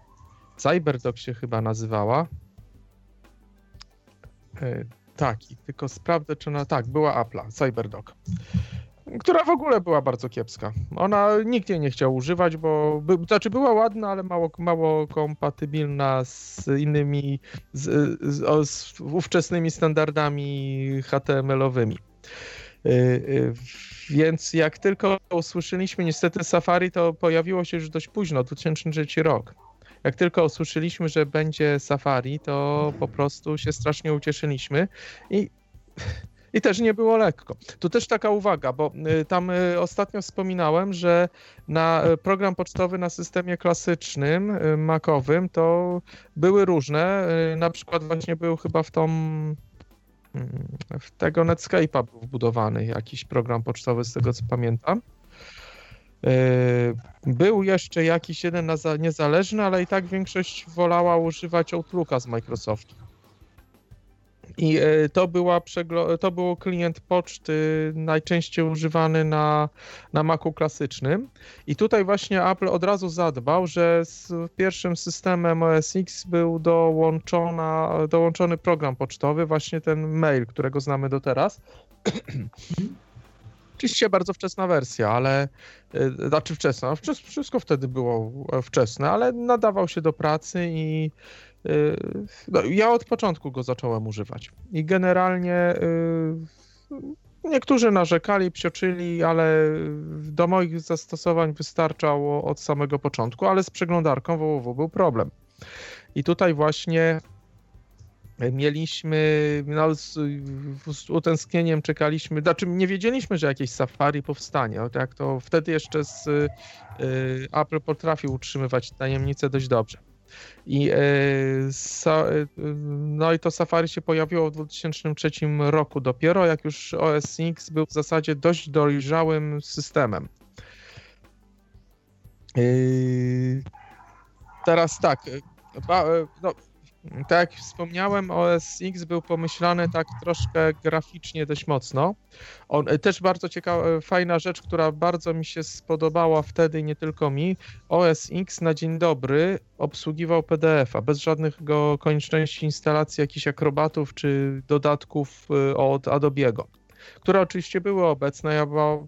CyberDog się chyba nazywała. E, tak, tylko sprawdzę, czy ona. Tak, była Apple'a, CyberDog. Która w ogóle była bardzo kiepska. Ona nikt jej nie chciał używać, bo by, znaczy była ładna, ale mało, mało kompatybilna z innymi, z, z, z ówczesnymi standardami HTML-owymi. Y, y, więc jak tylko usłyszeliśmy, niestety Safari to pojawiło się już dość późno, 2003 rok. Jak tylko usłyszeliśmy, że będzie Safari, to po prostu się strasznie ucieszyliśmy i, i też nie było lekko. Tu też taka uwaga, bo y, tam ostatnio wspominałem, że na program pocztowy na systemie klasycznym, Macowym, to były różne. Na przykład właśnie był chyba w tą w tego Netscape'a był wbudowany jakiś program pocztowy, z tego co pamiętam. E, był jeszcze jakiś jeden niezależny, ale i tak większość wolała używać Outlooka z Microsoftu. I e, to, była to było klient poczty najczęściej używany na, na Macu klasycznym. I tutaj właśnie Apple od razu zadbał, że z pierwszym systemem OS X był dołączona, dołączony program pocztowy, właśnie ten mail, którego znamy do teraz. <clears throat> Oczywiście bardzo wczesna wersja, ale e, znaczy wczesna, wszystko wtedy było wczesne, ale nadawał się do pracy i no, ja od początku go zacząłem używać i generalnie y, niektórzy narzekali, psioczyli, ale do moich zastosowań wystarczało od samego początku, ale z przeglądarką www był problem. I tutaj właśnie mieliśmy, no, z, z utęsknieniem czekaliśmy, znaczy nie wiedzieliśmy, że jakieś Safari powstanie. Jak to wtedy jeszcze z y, Apple potrafił utrzymywać tajemnicę dość dobrze. I, e, e, no i to Safari się pojawiło w 2003 roku dopiero, jak już OS X był w zasadzie dość dojrzałym systemem. E, teraz tak, no, Tak jak wspomniałem, OS X był pomyślany tak troszkę graficznie dość mocno. On, e, też bardzo ciekawa, e, fajna rzecz, która bardzo mi się spodobała wtedy, nie tylko mi. OS X na dzień dobry obsługiwał PDF-a bez żadnych go konieczności instalacji jakichś akrobatów czy dodatków e, od Adobe'ego, które oczywiście były obecne. Ja była,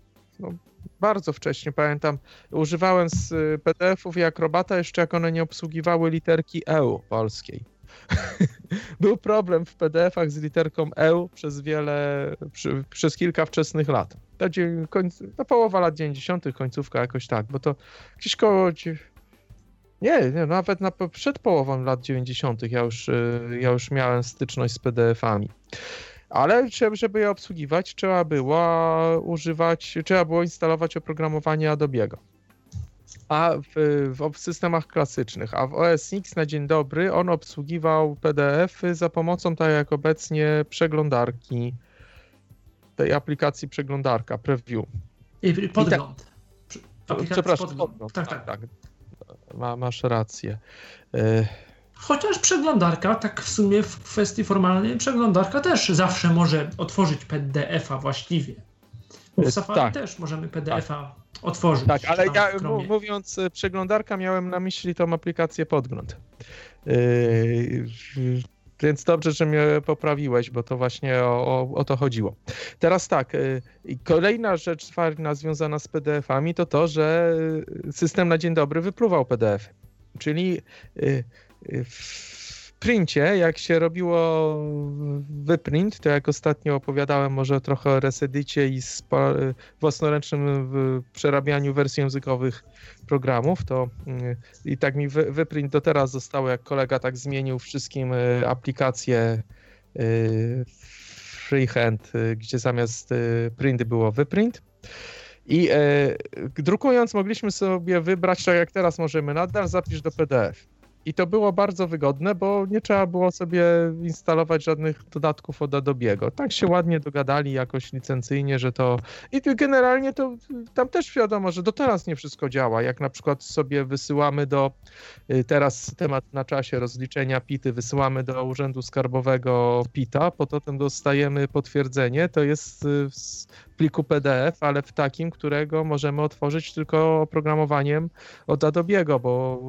no, bardzo wcześnie, pamiętam, używałem z PDF-ów i Akrobata jeszcze jak one nie obsługiwały literki EU polskiej. <laughs> Był problem w PDF-ach z literką EU przez wiele, przy, przez kilka wczesnych lat. To, końc, połowa lat 90., końcówka jakoś tak, bo to gdzieś koło. Nie, nie nawet na, przed połową lat 90. Ja już, ja już miałem styczność z PDF-ami. Ale żeby je obsługiwać, trzeba było używać, trzeba było instalować oprogramowanie Adobe'ego a w, w, systemach klasycznych, a w OS X na dzień dobry on obsługiwał PDF-y za pomocą, tak jak obecnie, przeglądarki, tej aplikacji przeglądarka, preview. I podgląd. I Przepraszam, podgląd. podgląd. Tak, tak. tak. Ma, masz rację. Y Chociaż przeglądarka, tak w sumie w kwestii formalnej, przeglądarka też zawsze może otworzyć PDF-a właściwie. W y, Safari tak. też możemy PDF-a tak otworzyć. Tak, ale ja mówiąc e, przeglądarka miałem na myśli tą aplikację Podgląd. Yy, więc dobrze, że mnie poprawiłeś, bo to właśnie o, o, o to chodziło. Teraz tak, yy, kolejna rzecz fajna związana z PDF-ami to to, że system na dzień dobry wypluwał PDF. Czyli yy, princie, jak się robiło wyprint, to jak ostatnio opowiadałem może trochę o Resedicie i własnoręcznym przerabianiu wersji językowych programów, to mm, i tak mi wyprint do teraz zostało, jak kolega tak zmienił wszystkim y, aplikacje y, freehand, y, gdzie zamiast print było wyprint. I drukując mogliśmy sobie wybrać, tak jak teraz możemy nadal, zapisz do PDF. I to było bardzo wygodne, bo nie trzeba było sobie instalować żadnych dodatków od Adobe'ego. Tak się ładnie dogadali jakoś licencyjnie, że to... I generalnie to tam też wiadomo, że do teraz nie wszystko działa. Jak na przykład sobie wysyłamy do... Y, teraz temat na czasie rozliczenia PIT-y, wysyłamy do Urzędu Skarbowego PIT-a, potem dostajemy potwierdzenie, to jest y, pliku PDF, ale w takim, którego możemy otworzyć tylko oprogramowaniem od Adobe'ego, bo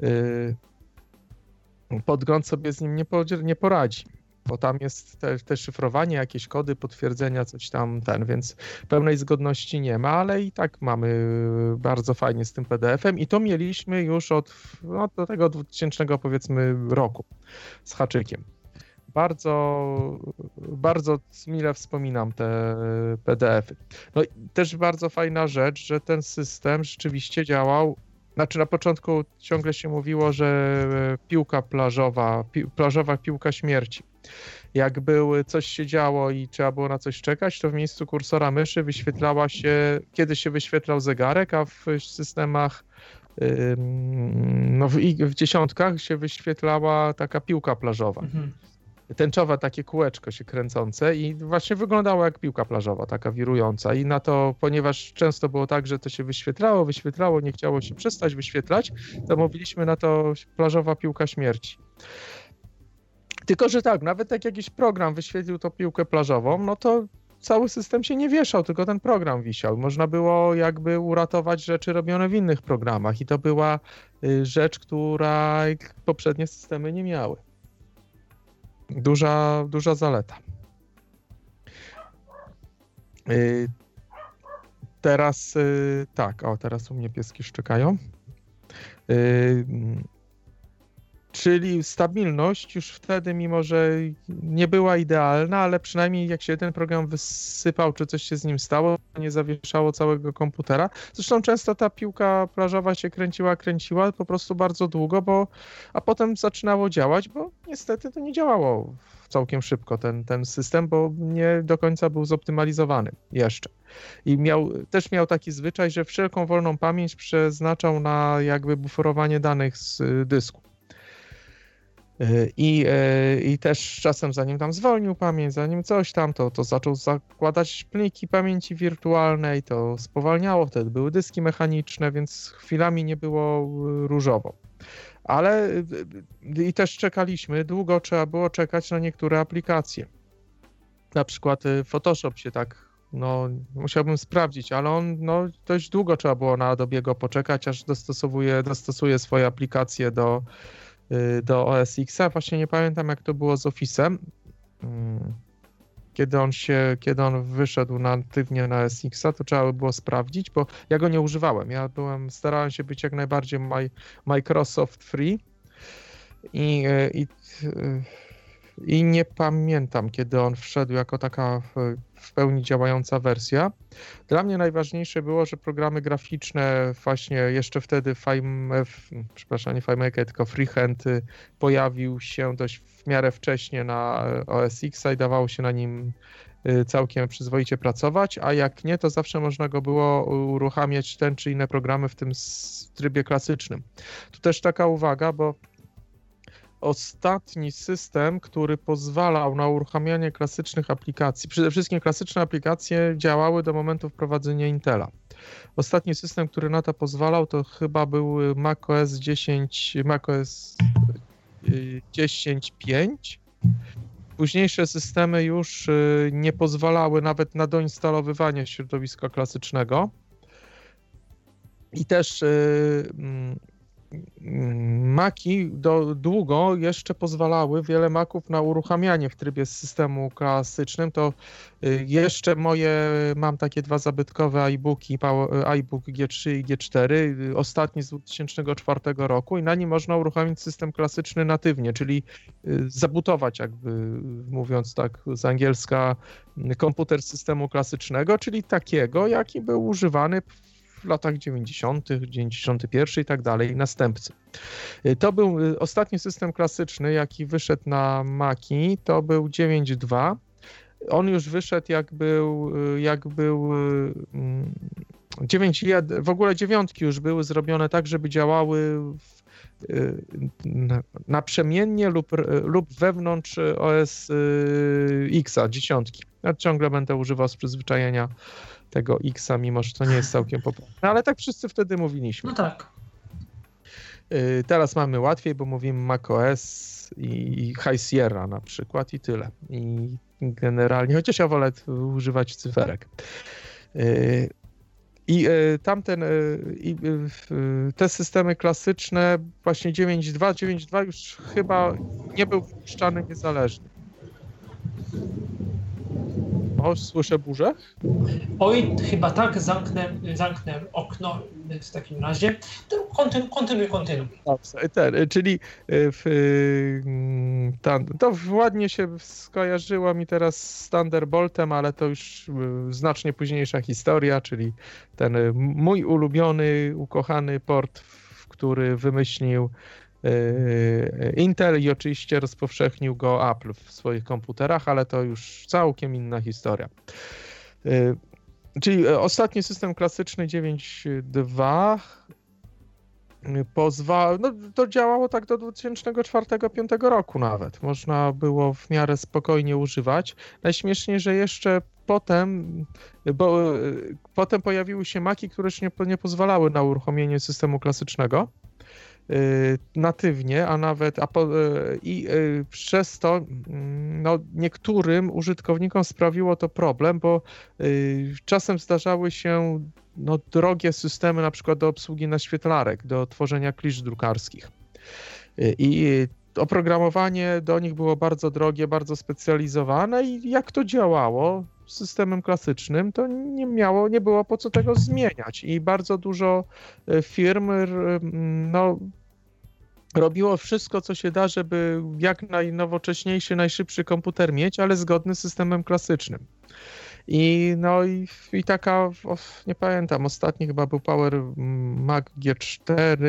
y, y, podgląd sobie z nim nie, poradzi bo tam jest te, te, szyfrowanie, jakieś kody potwierdzenia, coś tam ten, więc pełnej zgodności nie ma, ale i tak mamy bardzo fajnie z tym PDF-em i to mieliśmy już od no, do tego 2000 powiedzmy roku z haczykiem bardzo, bardzo mile wspominam te PDF-y. No i też bardzo fajna rzecz, że ten system rzeczywiście działał. Znaczy na początku ciągle się mówiło, że piłka plażowa, pi, plażowa piłka śmierci. Jak były, coś się działo i trzeba było na coś czekać, to w miejscu kursora myszy wyświetlała się, kiedy się wyświetlał zegarek, a w systemach no w, w dziesiątkach się wyświetlała taka piłka plażowa. Mhm tęczowe takie kółeczko się kręcące i właśnie wyglądało jak piłka plażowa, taka wirująca. I na to, ponieważ często było tak, że to się wyświetlało, wyświetlało, nie chciało się przestać wyświetlać, to mówiliśmy na to plażowa piłka śmierci. Tylko, że tak, nawet jak jakiś program wyświetlił tą piłkę plażową, no to cały system się nie wieszał, tylko ten program wisiał. Można było jakby uratować rzeczy robione w innych programach i to była y, rzecz, która poprzednie systemy nie miały duża, duża zaleta. Y, teraz y, tak, o teraz u mnie pieski szczekają. Y, Czyli stabilność już wtedy, mimo że nie była idealna, ale przynajmniej jak się ten program wysypał, czy coś się z nim stało, nie zawieszało całego komputera. Zresztą często ta piłka plażowa się kręciła, kręciła po prostu bardzo długo, bo, a potem zaczynało działać, bo niestety to nie działało całkiem szybko ten, ten system, bo nie do końca był zoptymalizowany jeszcze. I miał, też miał taki zwyczaj, że wszelką wolną pamięć przeznaczał na jakby buforowanie danych z dysku. I, e, I też czasem zanim tam zwolnił pamięć, zanim coś tam, to, to zaczął zakładać pliki pamięci wirtualnej, to spowalniało, wtedy były dyski mechaniczne, więc chwilami nie było różowo. Ale i też czekaliśmy, długo trzeba było czekać na niektóre aplikacje. Na przykład Photoshop się tak no musiałbym sprawdzić, ale on no, dość długo trzeba było na Adobe'ego poczekać, aż dostosowuje, dostosuje swoje aplikacje do, do OS Xa. Właśnie nie pamiętam jak to było z Office'em. Mm, kiedy on się, kiedy on wyszedł natywnie na SX, to trzeba by było sprawdzić, bo ja go nie używałem. Ja byłem, starałem się być jak najbardziej my, Microsoft free i, y, i, y, i nie pamiętam, kiedy on wszedł jako taka w pełni działająca wersja. Dla mnie najważniejsze było, że programy graficzne właśnie jeszcze wtedy Fime, przepraszam, nie FileMaker, tylko Freehand y, pojawił się dość w miarę wcześnie na OS X i dawało się na nim y, całkiem przyzwoicie pracować, a jak nie, to zawsze można go było uruchamiać ten czy inne programy w tym trybie klasycznym. Tu też taka uwaga, bo ostatni system, który pozwalał na uruchamianie klasycznych aplikacji. Przede wszystkim klasyczne aplikacje działały do momentu wprowadzenia Intela. Ostatni system, który na to pozwalał, to chyba był macOS 10, macOS 10.5. Późniejsze systemy już y, nie pozwalały nawet na doinstalowywanie środowiska klasycznego. I też y, mm, Maki do, długo jeszcze pozwalały wiele maków na uruchamianie w trybie systemu klasycznym. To y, jeszcze moje, mam takie dwa zabytkowe iBooki, iBook G3 i G4, y, ostatni z 2004 roku i na nim można uruchomić system klasyczny natywnie, czyli y, zabutować jakby mówiąc tak z angielska komputer systemu klasycznego, czyli takiego, jaki był używany w latach 90., 91 i tak dalej, następcy. Y, to był y, ostatni system klasyczny, jaki wyszedł na Maki, to był 9.2. On już wyszedł jak był, y, jak był 9, mm, w ogóle dziewiątki już były zrobione tak, żeby działały w, naprzemiennie lub, lub wewnątrz OS X, dziesiątki. Ja ciągle będę używał z przyzwyczajenia tego Xa, mimo że to nie jest całkiem poprawne. Ale tak wszyscy wtedy mówiliśmy. No tak. Y, teraz mamy łatwiej, bo mówimy macOS i High Sierra na przykład i tyle. I generalnie, chociaż ja wolę używać cyferek. Y, I y, tamten, i te systemy klasyczne, właśnie 9.2, 9.2 już chyba nie był wpuszczany niezależnie. O, słyszę burzę? Oj, chyba tak, zamknę, zamknę okno w takim razie. Kontynuuj, kontynuuj, kontynuuj. Ten, czyli e, w, tam, to ładnie się skojarzyło mi teraz z Thunderboltem, ale to już znacznie późniejsza historia, czyli ten mój ulubiony, ukochany port, który wymyślił Intel i oczywiście rozpowszechnił go Apple w swoich komputerach, ale to już całkiem inna historia. Yy, czyli ostatni system klasyczny 9.2 pozwala, no to działało tak do 2004-2005 roku nawet. Można było w miarę spokojnie używać. Najśmieszniej, że jeszcze potem, bo potem pojawiły się maki, które nie, nie pozwalały na uruchomienie systemu klasycznego. Y, natywnie, a nawet a po, y, i y, przez to mm, no, niektórym użytkownikom sprawiło to problem, bo czasem zdarzały się no, drogie systemy na przykład do obsługi naświetlarek, do tworzenia klisz drukarskich. I oprogramowanie do nich było bardzo drogie, bardzo specjalizowane i jak to działało systemem klasycznym, to nie miało, nie było po co tego zmieniać i bardzo dużo firm no, robiło wszystko, co się da, żeby jak najnowocześniejszy, najszybszy komputer mieć, ale zgodny z systemem klasycznym. I no i, i taka, nie pamiętam, ostatni chyba był Power Mac G4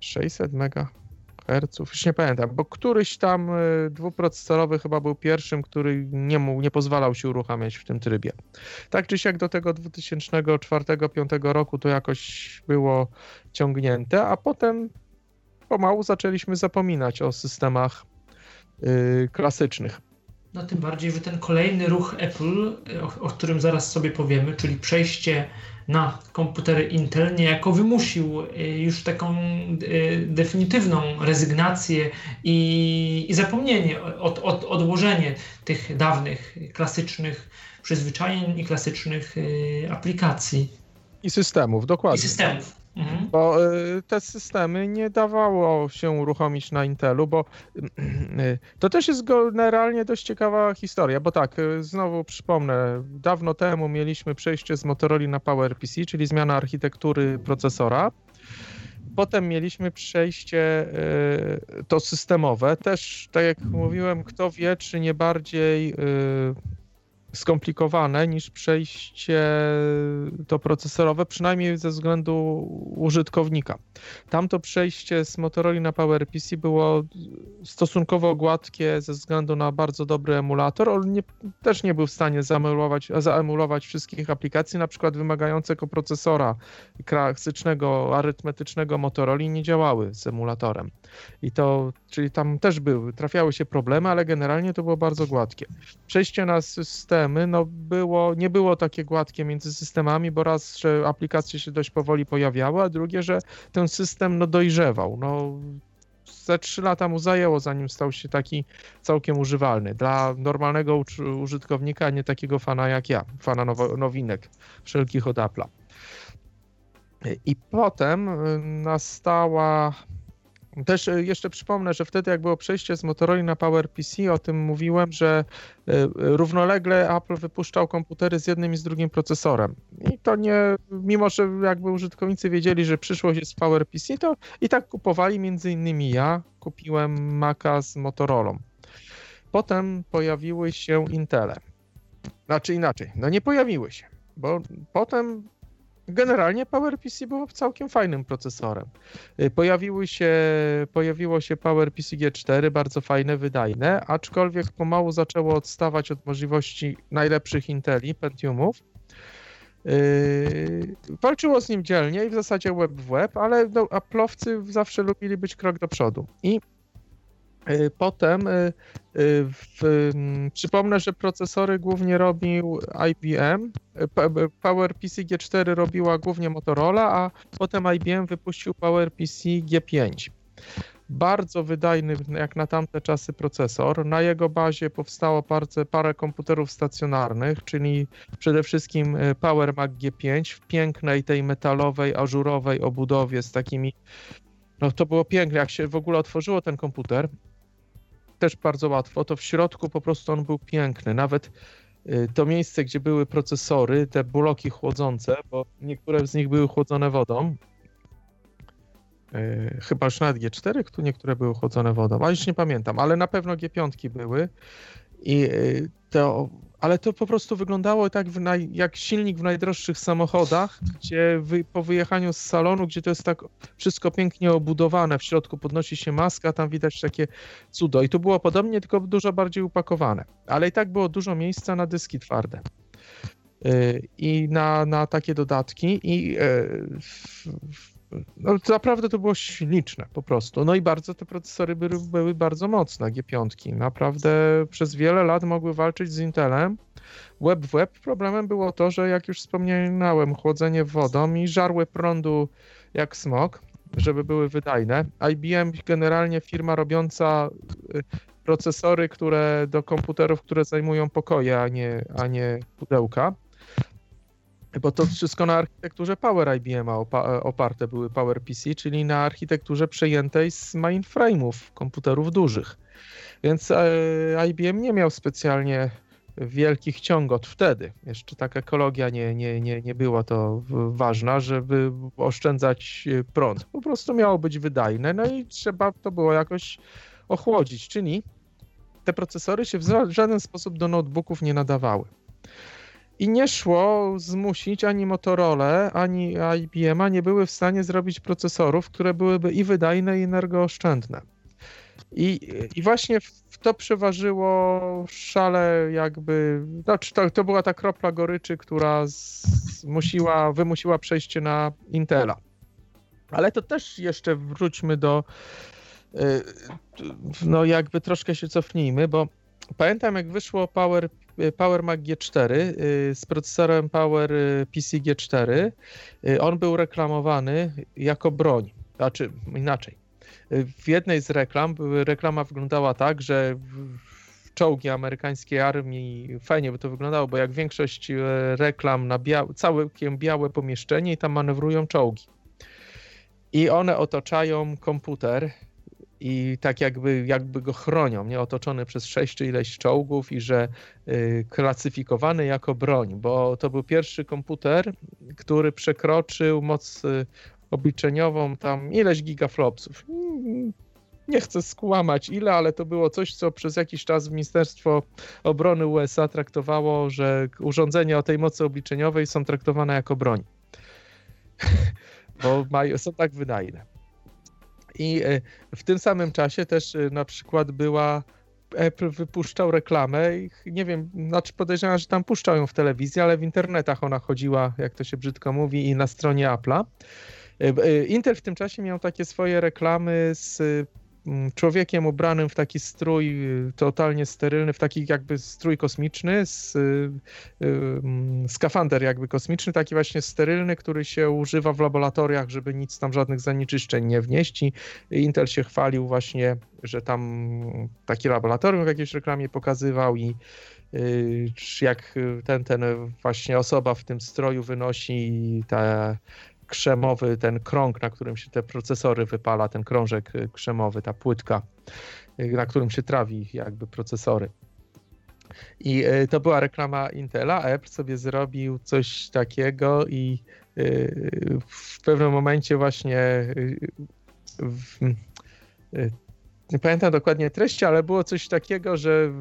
600 MHz, już nie pamiętam, bo któryś tam y, dwuprocesorowy chyba był pierwszym, który nie, mógł, nie pozwalał się uruchamiać w tym trybie. Tak czy siak do tego 2004-2005 roku to jakoś było ciągnięte, a potem pomału zaczęliśmy zapominać o systemach yy, klasycznych. No tym bardziej, że ten kolejny ruch Apple, o, o którym zaraz sobie powiemy, czyli przejście na komputery Intel niejako wymusił y, już taką y, definitywną rezygnację i, i zapomnienie, od, od, odłożenie tych dawnych, klasycznych przyzwyczajeń i klasycznych y, aplikacji. I systemów, dokładnie. I systemów. Mhm. Bo y, te systemy nie dawało się uruchomić na Intelu, bo y, <clears throat> to też jest generalnie dość ciekawa historia, bo tak, y, znowu przypomnę, dawno temu mieliśmy przejście z Motorola na PowerPC, czyli zmiana architektury procesora. Potem mieliśmy przejście to systemowe. Też, tak jak mówiłem, kto wie, czy nie bardziej skomplikowane niż przejście to procesorowe, przynajmniej ze względu użytkownika. Tamto przejście z Motorola na PowerPC było stosunkowo gładkie ze względu na bardzo dobry emulator. On nie, też nie był w stanie zaemulować, zaemulować wszystkich aplikacji, na przykład wymagającego procesora klasycznego, arytmetycznego Motorola nie działały z emulatorem. I to, czyli tam też były, trafiały się problemy, ale generalnie to było bardzo gładkie. Przejście na systemy, no było, nie było takie gładkie między systemami, bo raz, że aplikacje się dość powoli pojawiały, a drugie, że ten system no dojrzewał. No, ze trzy lata mu zajęło, zanim stał się taki całkiem używalny. Dla normalnego użytkownika, nie takiego fana jak ja, fana now nowinek wszelkich od Apple'a. I potem y, nastała też e, jeszcze przypomnę, że wtedy jak było przejście z Motorola na PowerPC, o tym mówiłem, że e, równolegle Apple wypuszczał komputery z jednym i z drugim procesorem. I to nie, mimo że jakby użytkownicy wiedzieli, że przyszłość jest z PowerPC, to i tak kupowali, między innymi ja kupiłem Maca z Motorola. Potem pojawiły się Intele. Znaczy inaczej, no nie pojawiły się, bo potem Generalnie PowerPC było całkiem fajnym procesorem. Y, pojawiły się, pojawiło się PowerPC G4, bardzo fajne, wydajne, aczkolwiek pomału zaczęło odstawać od możliwości najlepszych Inteli, Pentiumów. Yy, walczyło z nim dzielnie i w zasadzie web w web, ale no, Apple'owcy zawsze lubili być krok do przodu. I potem y, y, w, mm, przypomnę, że procesory głównie robił IBM, PowerPC G4 robiła głównie Motorola, a potem IBM wypuścił PowerPC G5. Bardzo wydajny jak na tamte czasy procesor. Na jego bazie powstało parę, parę komputerów stacjonarnych, czyli przede wszystkim Power Mac G5 w pięknej tej metalowej, ażurowej obudowie z takimi no to było piękne, jak się w ogóle otworzyło ten komputer, też bardzo łatwo, to w środku po prostu on był piękny. Nawet y, to miejsce, gdzie były procesory, te bloki chłodzące, bo niektóre z nich były chłodzone wodą. Y, chyba już nawet G4, tu niektóre były chłodzone wodą, ale już nie pamiętam, ale na pewno G5 były. I y, to ale to po prostu wyglądało tak naj, jak silnik w najdroższych samochodach, gdzie wy, po wyjechaniu z salonu, gdzie to jest tak wszystko pięknie obudowane, w środku podnosi się maska, tam widać takie cudo. I tu było podobnie, tylko dużo bardziej upakowane. Ale i tak było dużo miejsca na dyski twarde y, i na, na takie dodatki i y, no, naprawdę to było śliczne po prostu. No i bardzo te procesory były, były bardzo mocne, G5. Naprawdę przez wiele lat mogły walczyć z Intelem. Web w web problemem było to, że jak już wspomniałem, chłodzenie wodą i żarły prądu jak smog, żeby były wydajne. IBM generalnie firma robiąca y, procesory, które do komputerów, które zajmują pokoje, a nie, a nie pudełka. Bo to wszystko na architekturze Power IBM oparte były PowerPC, czyli na architekturze przejętej z mainframe'ów komputerów dużych. Więc e, IBM nie miał specjalnie wielkich ciągot wtedy. Jeszcze tak ekologia nie, nie, nie, nie była to ważna, żeby oszczędzać e, prąd. Po prostu miało być wydajne, no i trzeba to było jakoś ochłodzić, czyli te procesory się w żaden sposób do notebooków nie nadawały. I nie szło zmusić ani Motorola, ani IBM-a nie były w stanie zrobić procesorów, które byłyby i wydajne, i energooszczędne. I, i właśnie w to przeważyło szale jakby, znaczy to, to była ta kropla goryczy, która zmusiła, wymusiła przejście na Intela. Ale to też jeszcze wróćmy do, y, no jakby troszkę się cofnijmy, bo pamiętam jak wyszło Power, Power Mac G4 z procesorem Power PC G4. On był reklamowany jako broń, znaczy inaczej. W jednej z reklam, reklama wyglądała tak, że czołgi amerykańskiej armii, fajnie by to wyglądało, bo jak większość reklam na bia całkiem białe pomieszczenie i tam manewrują czołgi. I one otaczają komputer i tak jakby, jakby go chronią, nie otoczony przez sześć czy ileś czołgów i że y, klasyfikowany jako broń, bo to był pierwszy komputer, który przekroczył moc y, obliczeniową tam ileś gigaflopsów nie chcę skłamać ile, ale to było coś, co przez jakiś czas Ministerstwo Obrony USA traktowało, że urządzenia o tej mocy obliczeniowej są traktowane jako broń. <laughs> Bo mają, są tak wydajne. I e, w tym samym czasie też e, na przykład była Apple wypuszczał reklamę nie wiem, znaczy podejrzewam, że tam puszczał ją w telewizji, ale w internetach ona chodziła, jak to się brzydko mówi, i na stronie Apple'a. E, Intel w tym czasie miał takie swoje reklamy z człowiekiem ubranym w taki strój y, totalnie sterylny, w taki jakby strój kosmiczny, z, y, y, mm, skafander jakby kosmiczny, taki właśnie sterylny, który się używa w laboratoriach, żeby nic tam żadnych zanieczyszczeń nie wnieść. I Intel się chwalił właśnie, że tam taki laboratorium w jakiejś reklamie pokazywał i jak ten, ten właśnie osoba w tym stroju wynosi te krzemowy, ten krąg, na którym się te procesory wypala, ten krążek y, krzemowy, ta płytka, y, na którym się trawi jakby procesory. I y, to była reklama Intela, Apple sobie zrobił coś takiego i w pewnym momencie właśnie nie pamiętam dokładnie treści, ale było coś takiego, że,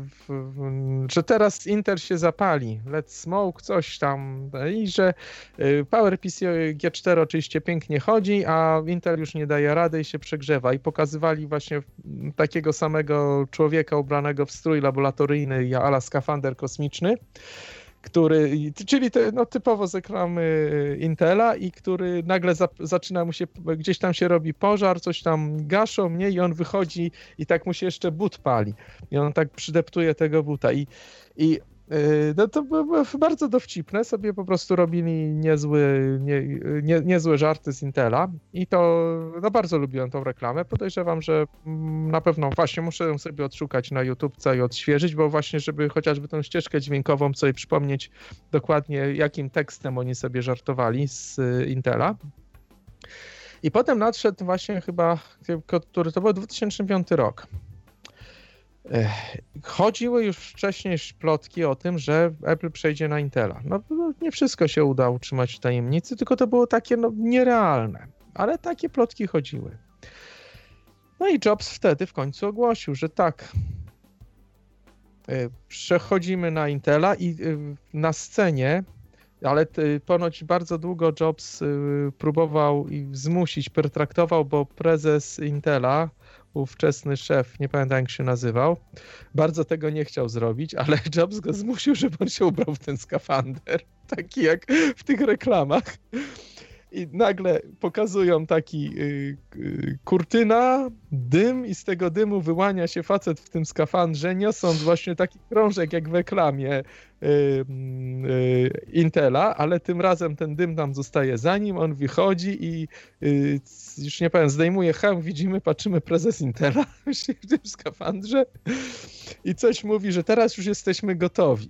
że teraz Inter się zapali, let's smoke, coś tam. I że y, PowerPC G4 oczywiście pięknie chodzi, a Intel już nie daje rady i się przegrzewa. I pokazywali właśnie takiego samego człowieka ubranego w strój laboratoryjny, ala skafander kosmiczny, który, czyli te, no, typowo z reklamy Intela i który nagle za, zaczyna mu się, gdzieś tam się robi pożar, coś tam gaszą, nie? I on wychodzi i tak mu się jeszcze but pali. I on tak przydeptuje tego buta. I, i no to było bardzo dowcipne, sobie po prostu robili niezły, nie, nie, niezłe żarty z Intela i to, no bardzo lubiłem tą reklamę. Podejrzewam, że mm, na pewno właśnie muszę ją sobie odszukać na YouTubce i odświeżyć, bo właśnie, żeby chociażby tą ścieżkę dźwiękową sobie przypomnieć dokładnie, jakim tekstem oni sobie żartowali z y, Intela. I potem nadszedł właśnie chyba, który to był 2005 rok. Chodziły już wcześniej plotki o tym, że Apple przejdzie na Intela. No, no, nie wszystko się uda utrzymać w tajemnicy, tylko to było takie no, nierealne. Ale takie plotki chodziły. No i Jobs wtedy w końcu ogłosił, że tak, e, przechodzimy na Intela i e, na scenie, ale ponoć bardzo długo Jobs e, próbował i zmusić, pertraktował, bo prezes Intela ówczesny szef, nie pamiętam jak się nazywał, bardzo tego nie chciał zrobić, ale <laughs> Jobs go zmusił, żeby on się ubrał w ten skafander, taki jak w tych reklamach i nagle pokazują taki y, y, kurtyna, dym i z tego dymu wyłania się facet w tym skafandrze, niosąc właśnie taki krążek jak w reklamie y, y Intela, ale tym razem ten dym tam zostaje za nim, on wychodzi i y, już nie powiem, zdejmuje hełm, widzimy, patrzymy prezes Intela <laughs> w tym skafandrze i coś mówi, że teraz już jesteśmy gotowi.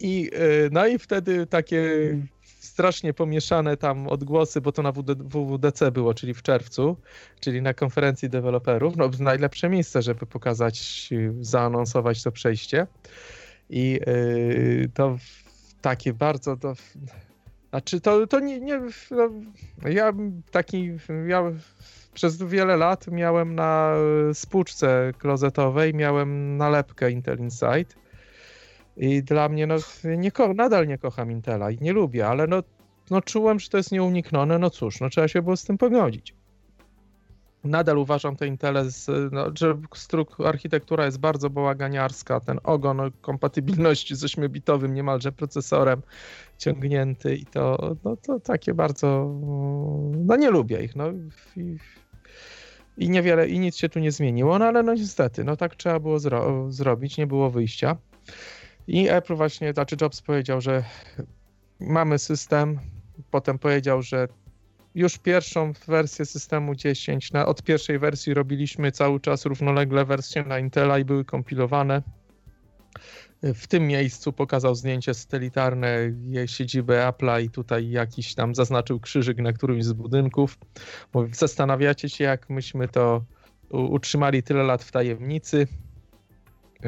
I, y, no i wtedy takie strasznie pomieszane tam odgłosy, bo to na WWDC było, czyli w czerwcu, czyli na konferencji deweloperów. No, najlepsze miejsce, żeby pokazać, zaanonsować to przejście. I yy, to takie bardzo to. Znaczy, to, to nie. nie no, ja taki. Ja przez wiele lat miałem na spłuczce klozetowej, miałem nalepkę Intel Insight i dla mnie, no, nie nadal nie kocham Intela i nie lubię, ale no, no czułem, że to jest nieuniknione, no cóż, no trzeba się było z tym pogodzić. Nadal uważam te Intele, z, no, że struk, architektura jest bardzo bałaganiarska, ten ogon kompatybilności z 8-bitowym niemalże procesorem ciągnięty i to, no, to takie bardzo, no nie lubię ich, no. I, i niewiele, i nic się tu nie zmieniło, no ale no niestety, no tak trzeba było zro zrobić, nie było wyjścia. I Apple właśnie, znaczy Jobs powiedział, że mamy system, potem powiedział, że już pierwszą wersję systemu 10, na, od pierwszej wersji robiliśmy cały czas równolegle wersje na Intela i były kompilowane. W tym miejscu pokazał zdjęcie satelitarne siedziby Apple'a i tutaj jakiś tam zaznaczył krzyżyk na którymś z budynków. Mówi, zastanawiacie się, jak myśmy to utrzymali tyle lat w tajemnicy.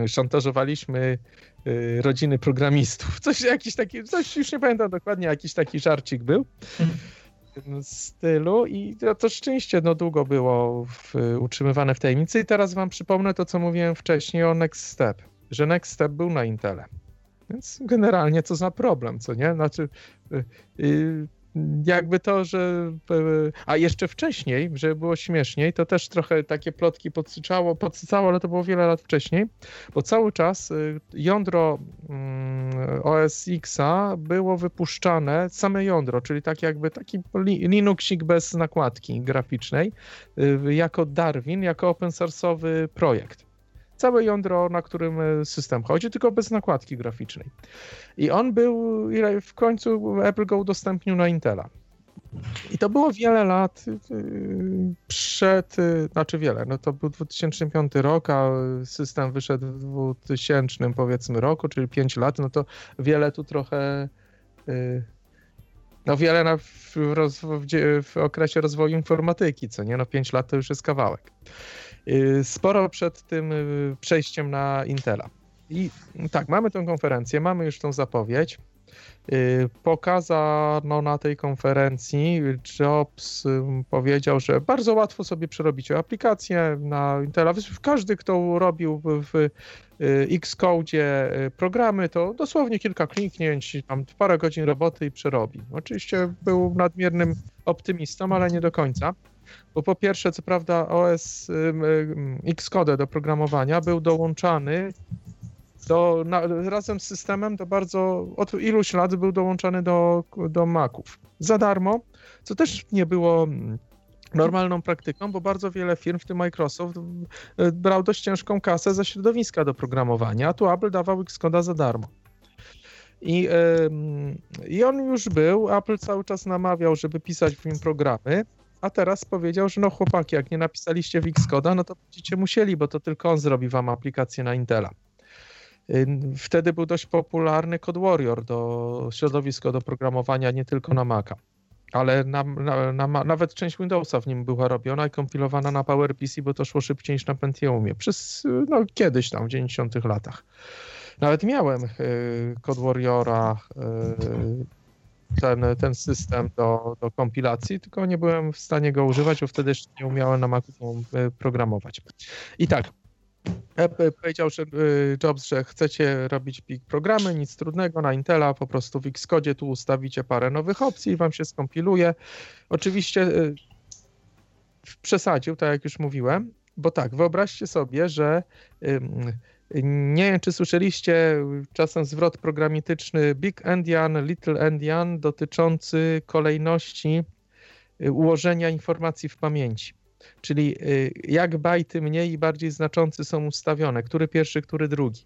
Szantażowaliśmy y, rodziny programistów. Coś jakiś taki, coś już nie pamiętam dokładnie, jakiś taki żarcik był. Mhm stylu i to, to szczęście no, długo było w, utrzymywane w tajemnicy i teraz wam przypomnę to, co mówiłem wcześniej o Next Step, że Next Step był na Intele. Więc generalnie co za problem, co nie? Znaczy, yy, jakby to, że. A jeszcze wcześniej, żeby było śmieszniej, to też trochę takie plotki podsycało, podsycało, ale to było wiele lat wcześniej, bo cały czas y, jądro mm, OS Xa było wypuszczane, same jądro, czyli tak jakby taki Linuxik bez nakładki graficznej, y, jako Darwin, jako open source'owy projekt całe jądro, na którym e, system chodzi, tylko bez nakładki graficznej. I on był, w końcu Apple go udostępnił na Intela. I to było wiele lat e, przed, e, znaczy wiele, no to był 2005 rok, a system wyszedł w 2000 powiedzmy roku, czyli 5 lat, no to wiele tu trochę, no wiele na, w, w, w okresie rozwoju informatyki, co nie, no 5 lat to już jest kawałek. Y, sporo przed tym y, przejściem na Intela. I tak, mamy tę konferencję, mamy już tą zapowiedź. Y, pokazano na tej konferencji, Jobs powiedział, że bardzo łatwo sobie przerobić aplikację na Intela. Każdy, kto robił w Xcode programy, to dosłownie kilka kliknięć, tam parę godzin roboty i przerobi. Oczywiście był nadmiernym optymistą, ale nie do końca. Bo po pierwsze, co prawda OS Xcode do programowania był dołączany do, na, razem z systemem do bardzo, od iluś lat był dołączany do, do Maców. Za darmo, co też nie było normalną praktyką, bo bardzo wiele firm, w tym Microsoft, brał dość ciężką kasę za środowiska do programowania, a tu Apple dawał Xcode za darmo. I, I on już był, Apple cały czas namawiał, żeby pisać w nim programy, a teraz powiedział, że no chłopaki, jak nie napisaliście w Xcode'a, no to będziecie musieli, bo to tylko on zrobi wam aplikację na Intela. Wtedy był dość popularny Code Warrior do środowisko do programowania nie tylko na Maca. Ale na, na, na, nawet część Windowsa w nim była robiona i kompilowana na PowerPC, bo to szło szybciej niż na Pentiumie. Przez no, kiedyś tam w 90 latach. Nawet miałem y, Code Warriora y, ten, ten system do, do kompilacji, tylko nie byłem w stanie go używać, bo wtedy jeszcze nie umiałem na Macu e, programować. I tak, Apple powiedział, że e, Jobs, że chcecie robić big programy, nic trudnego, na Intela po prostu w Xcode tu ustawicie parę nowych opcji i wam się skompiluje. Oczywiście e, przesadził, tak jak już mówiłem, bo tak, wyobraźcie sobie, że nie wiem, czy słyszeliście czasem zwrot programistyczny Big Endian, Little Endian dotyczący kolejności y, ułożenia informacji w pamięci. Czyli y, jak bajty mniej i bardziej znaczący są ustawione, który pierwszy, który drugi.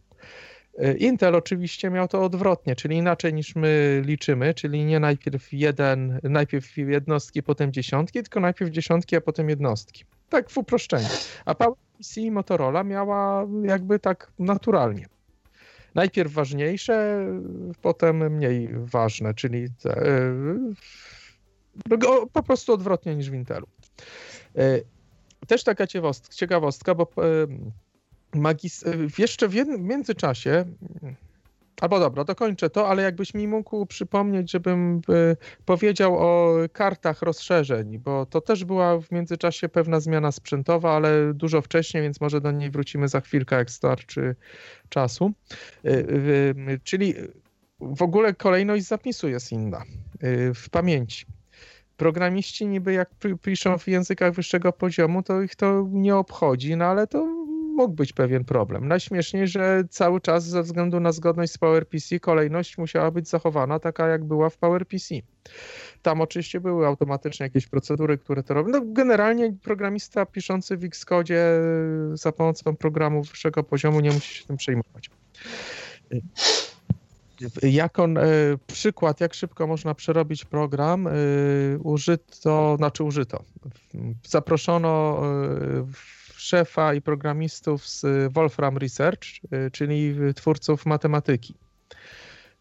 Y, Intel oczywiście miał to odwrotnie, czyli inaczej niż my liczymy, czyli nie najpierw jeden, najpierw jednostki, potem dziesiątki, tylko najpierw dziesiątki, a potem jednostki. Tak w uproszczeniu. A PowerPC i Motorola miała jakby tak naturalnie. Najpierw ważniejsze, potem mniej ważne, czyli te, po prostu odwrotnie niż w Intelu. Yy, też taka ciekawostka, bo yy, magis- jeszcze w, w międzyczasie Albo dobra, dokończę to, ale jakbyś mi mógł przypomnieć, żebym y, powiedział o kartach rozszerzeń, bo to też była w międzyczasie pewna zmiana sprzętowa, ale dużo wcześniej, więc może do niej wrócimy za chwilkę, jak starczy czasu. Y, y, czyli w ogóle kolejność zapisu jest inna w pamięci. Programiści niby jak piszą w językach wyższego poziomu, to ich to nie obchodzi, no ale to mógł być pewien problem. Najśmieszniej, że cały czas ze względu na zgodność z PowerPC kolejność musiała być zachowana taka, jak była w PowerPC. Tam oczywiście były automatyczne jakieś procedury, które to robią. No, generalnie programista piszący w Xcode za pomocą programu wyższego poziomu nie musi się tym przejmować. Jako e, przykład, jak szybko można przerobić program, e, użyto, znaczy użyto, zaproszono e, szefa i programistów z Wolfram Research, czyli twórców matematyki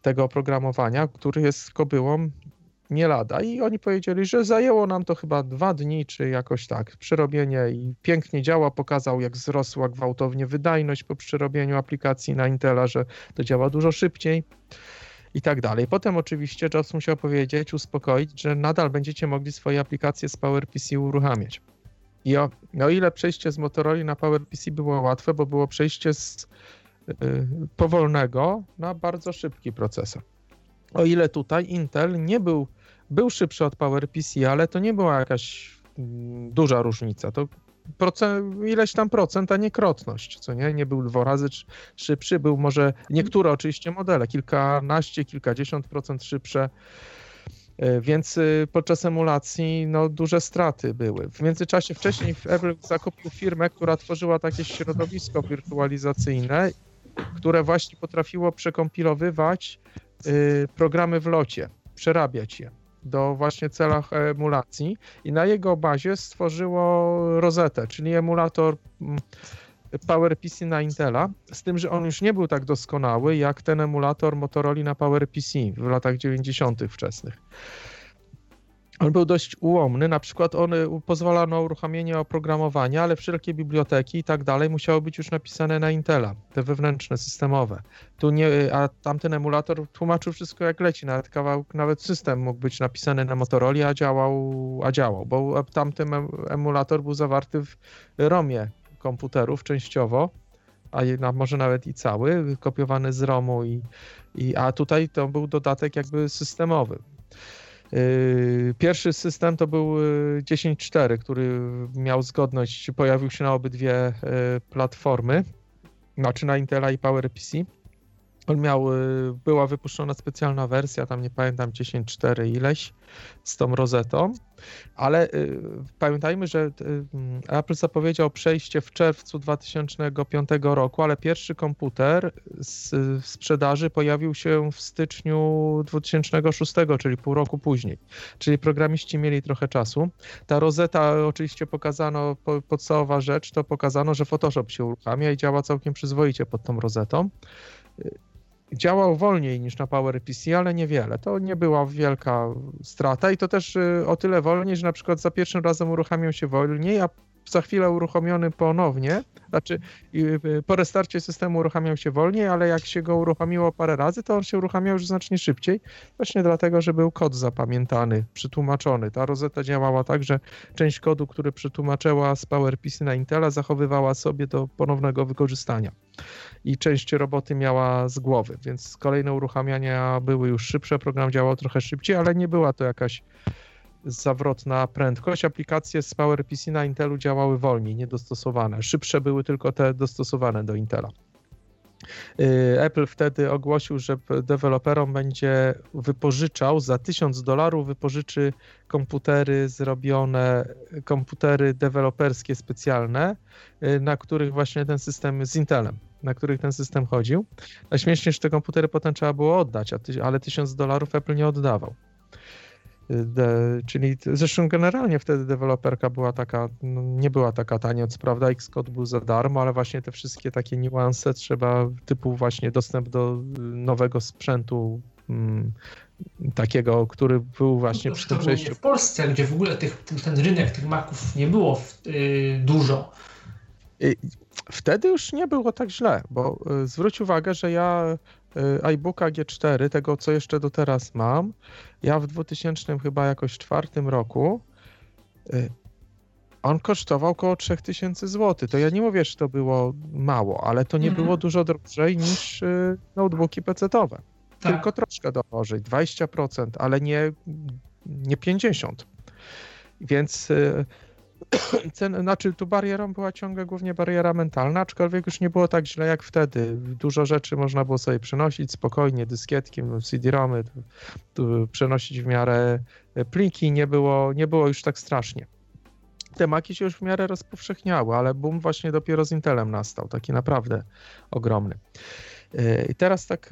tego oprogramowania, który jest kobyłą nie lada. I oni powiedzieli, że zajęło nam to chyba dwa dni, czy jakoś tak, przerobienie i pięknie działa. Pokazał, jak wzrosła gwałtownie wydajność po przerobieniu aplikacji na Intela, że to działa dużo szybciej i tak dalej. Potem oczywiście Jobs musiał powiedzieć, uspokoić, że nadal będziecie mogli swoje aplikacje z PowerPC uruchamiać. I o, o ile przejście z Motorola na PowerPC było łatwe, bo było przejście z y, powolnego na bardzo szybki procesor. O ile tutaj Intel nie był był szybszy od PowerPC, ale to nie była jakaś mm, duża różnica. To ileś tam procent, a nie krotność, co nie? Nie był dwa razy szybszy, był może niektóre oczywiście modele, kilkanaście, kilkadziesiąt procent szybsze, e, więc y, podczas emulacji no, duże straty były. W międzyczasie wcześniej Apple zakupił firmę, która tworzyła takie środowisko wirtualizacyjne, które właśnie potrafiło przekompilowywać y, programy w locie, przerabiać je do właśnie celach emulacji i na jego bazie stworzyło Rosetę, czyli emulator mm, PowerPC na Intela, z tym, że on już nie był tak doskonały jak ten emulator Motorola na PowerPC w latach 90. wczesnych. On był dość ułomny, na przykład on y, pozwala na uruchomienie oprogramowania, ale wszelkie biblioteki i tak dalej musiały być już napisane na Intela, te wewnętrzne, systemowe. Tu nie, y, a tamten emulator tłumaczył wszystko jak leci, nawet kawałek, nawet system mógł być napisany na Motorola, a działał, a działał, bo tamten emulator był zawarty w ROMie komputerów częściowo, a może nawet i cały, kopiowany z ROMu i, i a tutaj to był dodatek jakby systemowy. Yy, pierwszy system to był 10.4, yy, który miał zgodność, pojawił się na obydwie yy, platformy, znaczy na Intela i PowerPC. On miał, y, była wypuszczona specjalna wersja, tam nie pamiętam 10.4 ileś z tą rozetą, ale y, pamiętajmy, że y, mm, Apple zapowiedział przejście w czerwcu 2005 roku, ale pierwszy komputer z sprzedaży pojawił się w styczniu 2006, czyli pół roku później. Czyli programiści mieli trochę czasu. Ta rozeta oczywiście pokazano, podstawowa rzecz to pokazano, że Photoshop się uruchamia i działa całkiem przyzwoicie pod tą rozetą działał wolniej niż na PowerPC, ale niewiele. To nie była wielka strata i to też y, o tyle wolniej, że na przykład za pierwszym razem uruchamiał się wolniej, a za chwilę uruchomiony ponownie, znaczy po restarcie systemu uruchamiał się wolniej, ale jak się go uruchomiło parę razy, to on się uruchamiał już znacznie szybciej, właśnie dlatego, że był kod zapamiętany, przetłumaczony. Ta rozeta działała tak, że część kodu, który przetłumaczyła z PowerPC na Intela, zachowywała sobie do ponownego wykorzystania. I część roboty miała z głowy, więc kolejne uruchamiania były już szybsze, program działał trochę szybciej, ale nie była to jakaś zawrotna prędkość. Aplikacje z PowerPC na Intelu działały wolniej, niedostosowane. Szybsze były tylko te dostosowane do Intela. Y, Apple wtedy ogłosił, że deweloperom będzie wypożyczał za 1000 dolarów, wypożyczy komputery zrobione, komputery deweloperskie specjalne, y, na których właśnie ten system z Intelem, na których ten system chodził. Najśmieszniej, że te komputery potem trzeba było oddać, ale 1000 dolarów Apple nie oddawał. De, czyli zresztą generalnie wtedy deweloperka była taka, no, nie była taka tania, co prawda Xcode był za darmo, ale właśnie te wszystkie takie niuanse trzeba, typu właśnie dostęp do nowego sprzętu mm, takiego, który był właśnie no, przy tym przejściu. W Polsce, gdzie w ogóle tych, ten rynek tych maków nie było yy, dużo. Wtedy już nie było tak źle, bo y, zwróć uwagę, że ja y, iBooka G4, tego co jeszcze do teraz mam, ja w 2000 chyba jakoś czwartym roku y, on kosztował około 3000 zł. To ja nie mówię, że to było mało, ale to nie mhm. było dużo drożej niż notebooki PC-owe. Tak. Tylko troszkę drożej, 20%, ale nie, nie 50%. Więc <coughs> cen, znaczy tu barierą była ciągle głównie bariera mentalna, aczkolwiek już nie było tak źle jak wtedy. Dużo rzeczy można było sobie przenosić spokojnie, dyskietkiem, CD-romy, tu, tu przenosić w miarę pliki, nie było, nie było już tak strasznie. Te maki się już w miarę rozpowszechniały, ale boom właśnie dopiero z Intelem nastał, taki naprawdę ogromny. I teraz tak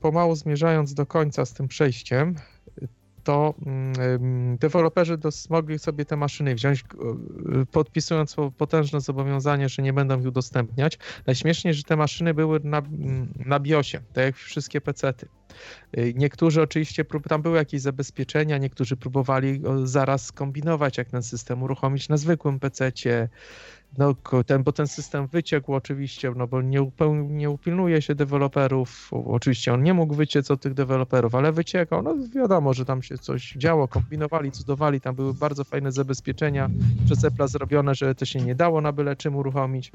pomału zmierzając do końca z tym przejściem, to mm, deweloperzy mogli sobie te maszyny wziąć, podpisując potężne zobowiązanie, że nie będą ich udostępniać. Najśmieszniej, że te maszyny były na, na BIOSie, tak jak wszystkie pecety. Y, niektórzy oczywiście, tam były jakieś zabezpieczenia, niektórzy próbowali zaraz kombinować, jak ten system uruchomić na zwykłym pececie no, ten, bo ten system wyciekł oczywiście, no bo nie, nie upilnuje się deweloperów. Oczywiście on nie mógł wyciec od tych deweloperów, ale wyciekał. No wiadomo, że tam się coś działo, kombinowali, cudowali, tam były bardzo fajne zabezpieczenia przez Apple zrobione, że to się nie dało na byle czym uruchomić.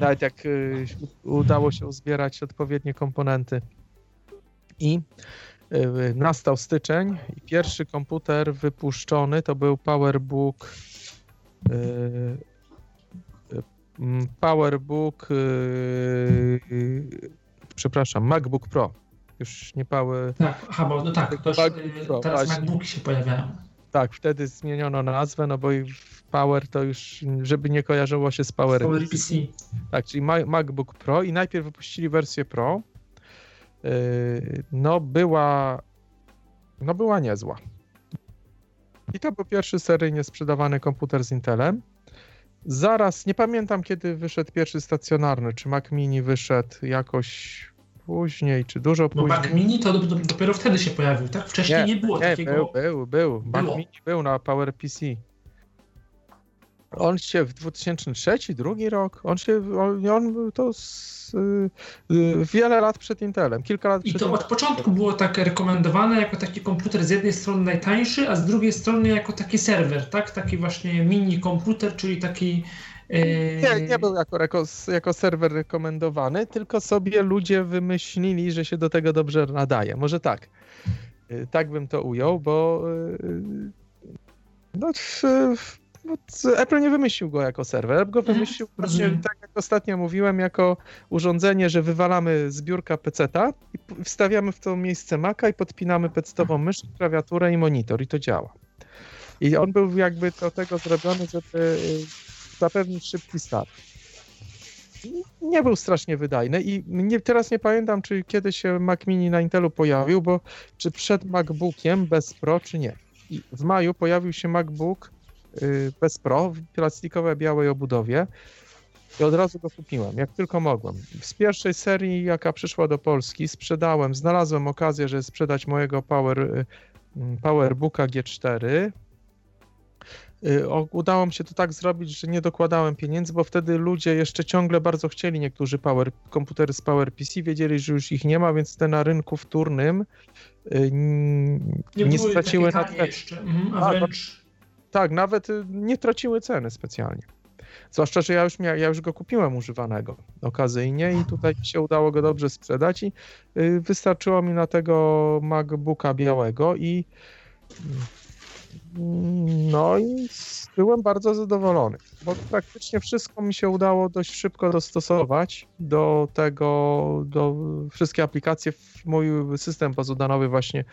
Nawet jak y, udało się uzbierać odpowiednie komponenty. I y, nastał styczeń i pierwszy komputer wypuszczony to był PowerBook y, Mm, PowerBook, przepraszam, MacBook Pro. Już nie Power. Tak, aha, bo no tak, to już, yy, Pro, teraz właśnie. MacBooki się pojawiają. Tak, wtedy zmieniono nazwę, no bo Power to już, żeby nie kojarzyło się z Power, Power PC. Tak, czyli MacBook Pro i najpierw wypuścili wersję Pro. No była, no była niezła. I to był pierwszy seryjnie sprzedawany komputer z Intelem. Zaraz, nie pamiętam kiedy wyszedł pierwszy stacjonarny. Czy Mac Mini wyszedł jakoś później, czy dużo później. Bo Mac Mini to dopiero wtedy się pojawił, tak? Wcześniej nie, nie było nie, takiego. Był, był, był. Mac było. Mini był na PowerPC. On się w 2003, drugi rok, on się, on, on to z, y, wiele lat przed Intelem, kilka lat I przed to Intelem. od początku było tak rekomendowane jako taki komputer z jednej strony najtańszy, a z drugiej strony jako taki serwer, tak? Taki właśnie mini komputer, czyli taki y, nie, nie był jako, jako, jako serwer rekomendowany, tylko sobie ludzie wymyślili, że się do tego dobrze nadaje. Może tak. Y, tak bym to ujął, bo no, w, w Apple nie wymyślił go jako serwer, Apple go mhm, wymyślił, właśnie, tak jak ostatnio mówiłem, jako urządzenie, że wywalamy z biurka peceta i wstawiamy w to miejsce Maca i podpinamy pecetową mysz, klawiaturę i monitor i to działa. I on był jakby do tego zrobiony, żeby y, zapewnić szybki start. Nie był strasznie wydajny i nie, teraz nie pamiętam, czy kiedy się Mac Mini na Intelu pojawił, bo czy przed MacBookiem bez Pro, czy nie. I w maju pojawił się MacBook bez Pro w plastikowej białej obudowie i od razu go kupiłem, jak tylko mogłem. Z pierwszej serii, jaka przyszła do Polski, sprzedałem, znalazłem okazję, żeby sprzedać mojego Power, y, mm, PowerBooka G4. Y, udało mi się to tak zrobić, że nie dokładałem pieniędzy, bo wtedy ludzie jeszcze ciągle bardzo chcieli niektórzy power, komputery z PowerPC, wiedzieli, że już ich nie ma, więc te na rynku wtórnym nie, nie straciły na jeszcze. Mhm, a wręcz tak, nawet y, nie traciły ceny specjalnie. Zwłaszcza, że ja już, ja już go kupiłem używanego okazyjnie i tutaj się udało go dobrze sprzedać i y, wystarczyło mi na tego MacBooka białego i no i byłem bardzo zadowolony, bo praktycznie wszystko mi się udało dość szybko dostosować do tego, do wszystkie aplikacje. Mój system pozudanowy właśnie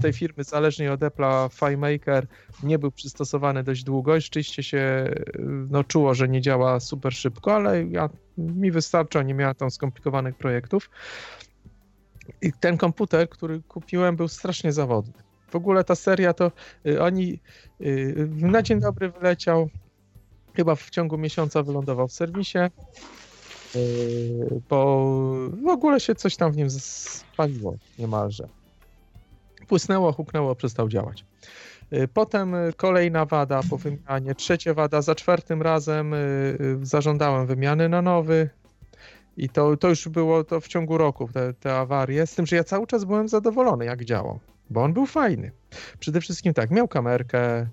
tej firmy zależnie od Apple'a FileMaker nie był przystosowany dość długo i rzeczywiście się no, czuło, że nie działa super szybko, ale ja, mi wystarcza, nie miałem tam skomplikowanych projektów. I ten komputer, który kupiłem, był strasznie zawodny w ogóle ta seria to y, oni y, na dzień dobry wyleciał, chyba w ciągu miesiąca wylądował w serwisie, y, bo w ogóle się coś tam w nim spaliło niemalże. Płysnęło, huknęło, przestał działać. Potem kolejna wada po wymianie, trzecia wada, za czwartym razem zażądałem wymiany na nowy. I to, to już było to w ciągu roku, te, te awarie, z tym, że ja cały czas byłem zadowolony, jak działał bo on był fajny. Przede wszystkim tak, miał kamerkę,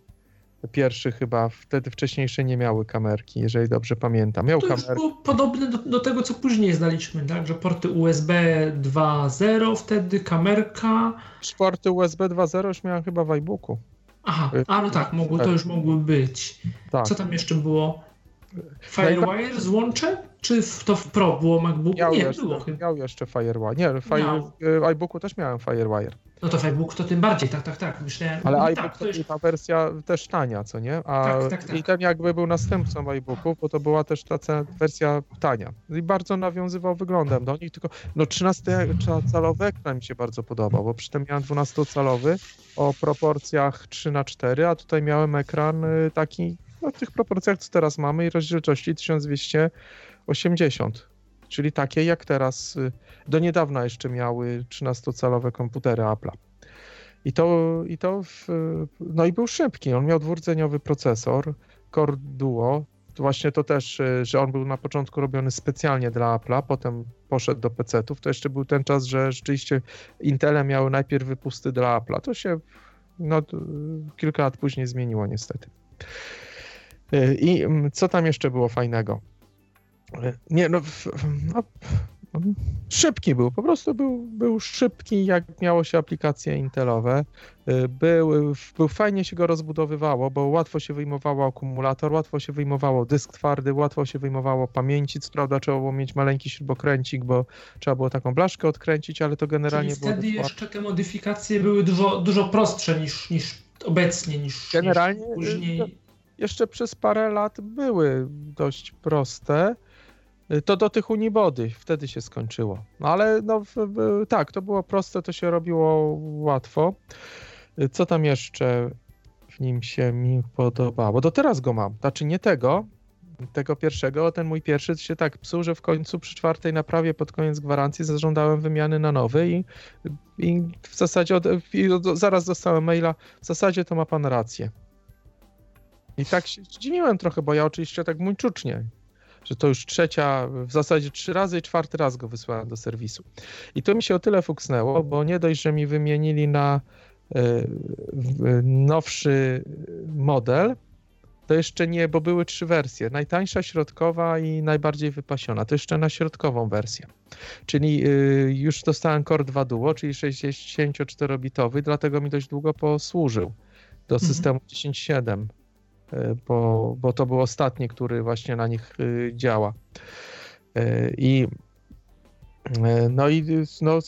pierwszy chyba, wtedy wcześniejsze nie miały kamerki, jeżeli dobrze pamiętam. Miał to kamerkę. było podobne do, do, tego, co później znaliśmy, tak? Że porty USB 2.0, wtedy kamerka. Porty USB 2.0 już miałem chyba w iBooku. Aha, a no tak, mogło, to już mogły być. Tak. Co tam jeszcze było? Firewire złącze? Czy to w Pro było MacBook? Miał nie, jeszcze, było chyba. Miał jeszcze Firewire. Nie, fire, w iBooku też miałem Firewire. No to Facebook to tym bardziej, tak, tak, tak. Myślałem, Ale no, iBook tak, to już... ta wersja też tania, co nie? A tak, tak, tak. i ten jakby był następcą iBooków, bo to była też ta wersja tania. I bardzo nawiązywał wyglądem do nich, tylko no 13-calowy ekran mi się bardzo podobał, bo przy tym miałem 12-calowy o proporcjach 3 na 4 a tutaj miałem ekran y, taki no, w tych proporcjach, co teraz mamy i rozdzielczości 1280 czyli takie jak teraz, y, do niedawna jeszcze miały 13-calowe komputery Apple'a. I to, i to w, no i był szybki, on miał dwurdzeniowy procesor, Core Duo, właśnie to też, y, że on był na początku robiony specjalnie dla Apple'a, potem poszedł do PC-ów, to jeszcze był ten czas, że rzeczywiście Intele miały najpierw wypusty dla Apple'a, to się no, kilka lat później zmieniło niestety. Y, I mm, co tam jeszcze było fajnego? Nie, no, no, szybki był, po prostu był, był szybki, jak miało się aplikacje intelowe. Był, był fajnie się go rozbudowywało, bo łatwo się wyjmowało akumulator, łatwo się wyjmowało dysk twardy, łatwo się wyjmowało pamięci, co prawda trzeba było mieć maleńki śrubokręcik, bo trzeba było taką blaszkę odkręcić, ale to generalnie Czyli wtedy było... jeszcze te modyfikacje były dużo, dużo prostsze niż, niż obecnie, niż, generalnie niż później. Jeszcze przez parę lat były dość proste. Y, to do tych unibody, wtedy się skończyło. No ale no tak, to było proste, to się robiło łatwo. Y, co tam jeszcze w nim się mi podobało? Do teraz go mam, znaczy nie tego, tego pierwszego, ten mój pierwszy się tak psuł, że w końcu przy czwartej naprawie pod koniec gwarancji zażądałem wymiany na nowy i, i w zasadzie od, i zaraz dostałem maila, w zasadzie to ma pan rację. I tak się zdziwiłem trochę, bo ja oczywiście tak mój czucznie że to już trzecia, w zasadzie trzy razy i czwarty raz go wysłałem do serwisu. I to mi się o tyle fuksnęło, bo nie dość, że mi wymienili na e, nowszy model, to jeszcze nie, bo były trzy wersje. Najtańsza, środkowa i najbardziej wypasiona. To jeszcze na środkową wersję. Czyli e, już dostałem Core 2 Duo, czyli 64-bitowy, dlatego mi dość długo posłużył do mhm. systemu mhm. 10.7 E, bo, bo to był ostatni, który właśnie na nich y, działa. E, I no i no,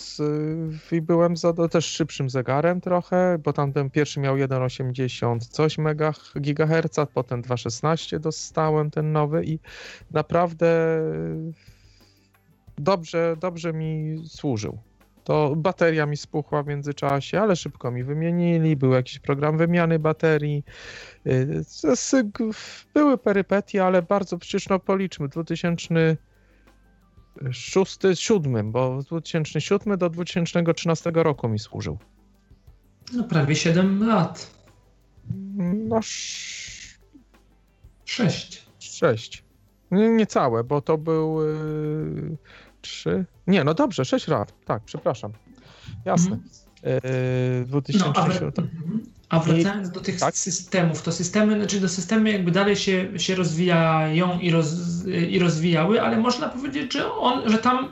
i byłem za też szybszym zegarem trochę, bo tamten pierwszy miał 1,80 coś mega gigaherca, potem 2,16 dostałem ten nowy i naprawdę dobrze, dobrze mi służył to bateria mi spuchła w międzyczasie, ale szybko mi wymienili, był jakiś program wymiany baterii. Y, były perypetie, ale bardzo przecież no policzmy, 2006, 2007, bo 2007 do 2013 roku mi służył. No prawie 7 lat. No 6. 6. Niecałe, bo to był y, trzy. Nie, no dobrze, sześć lat. Tak, przepraszam. Jasne. Mhm. Yy, 2010. No, a, wracając I, do tych tak? systemów, to systemy, znaczy do systemy jakby dalej się, się rozwijają i, roz, i rozwijały, ale można powiedzieć, że on, że tam.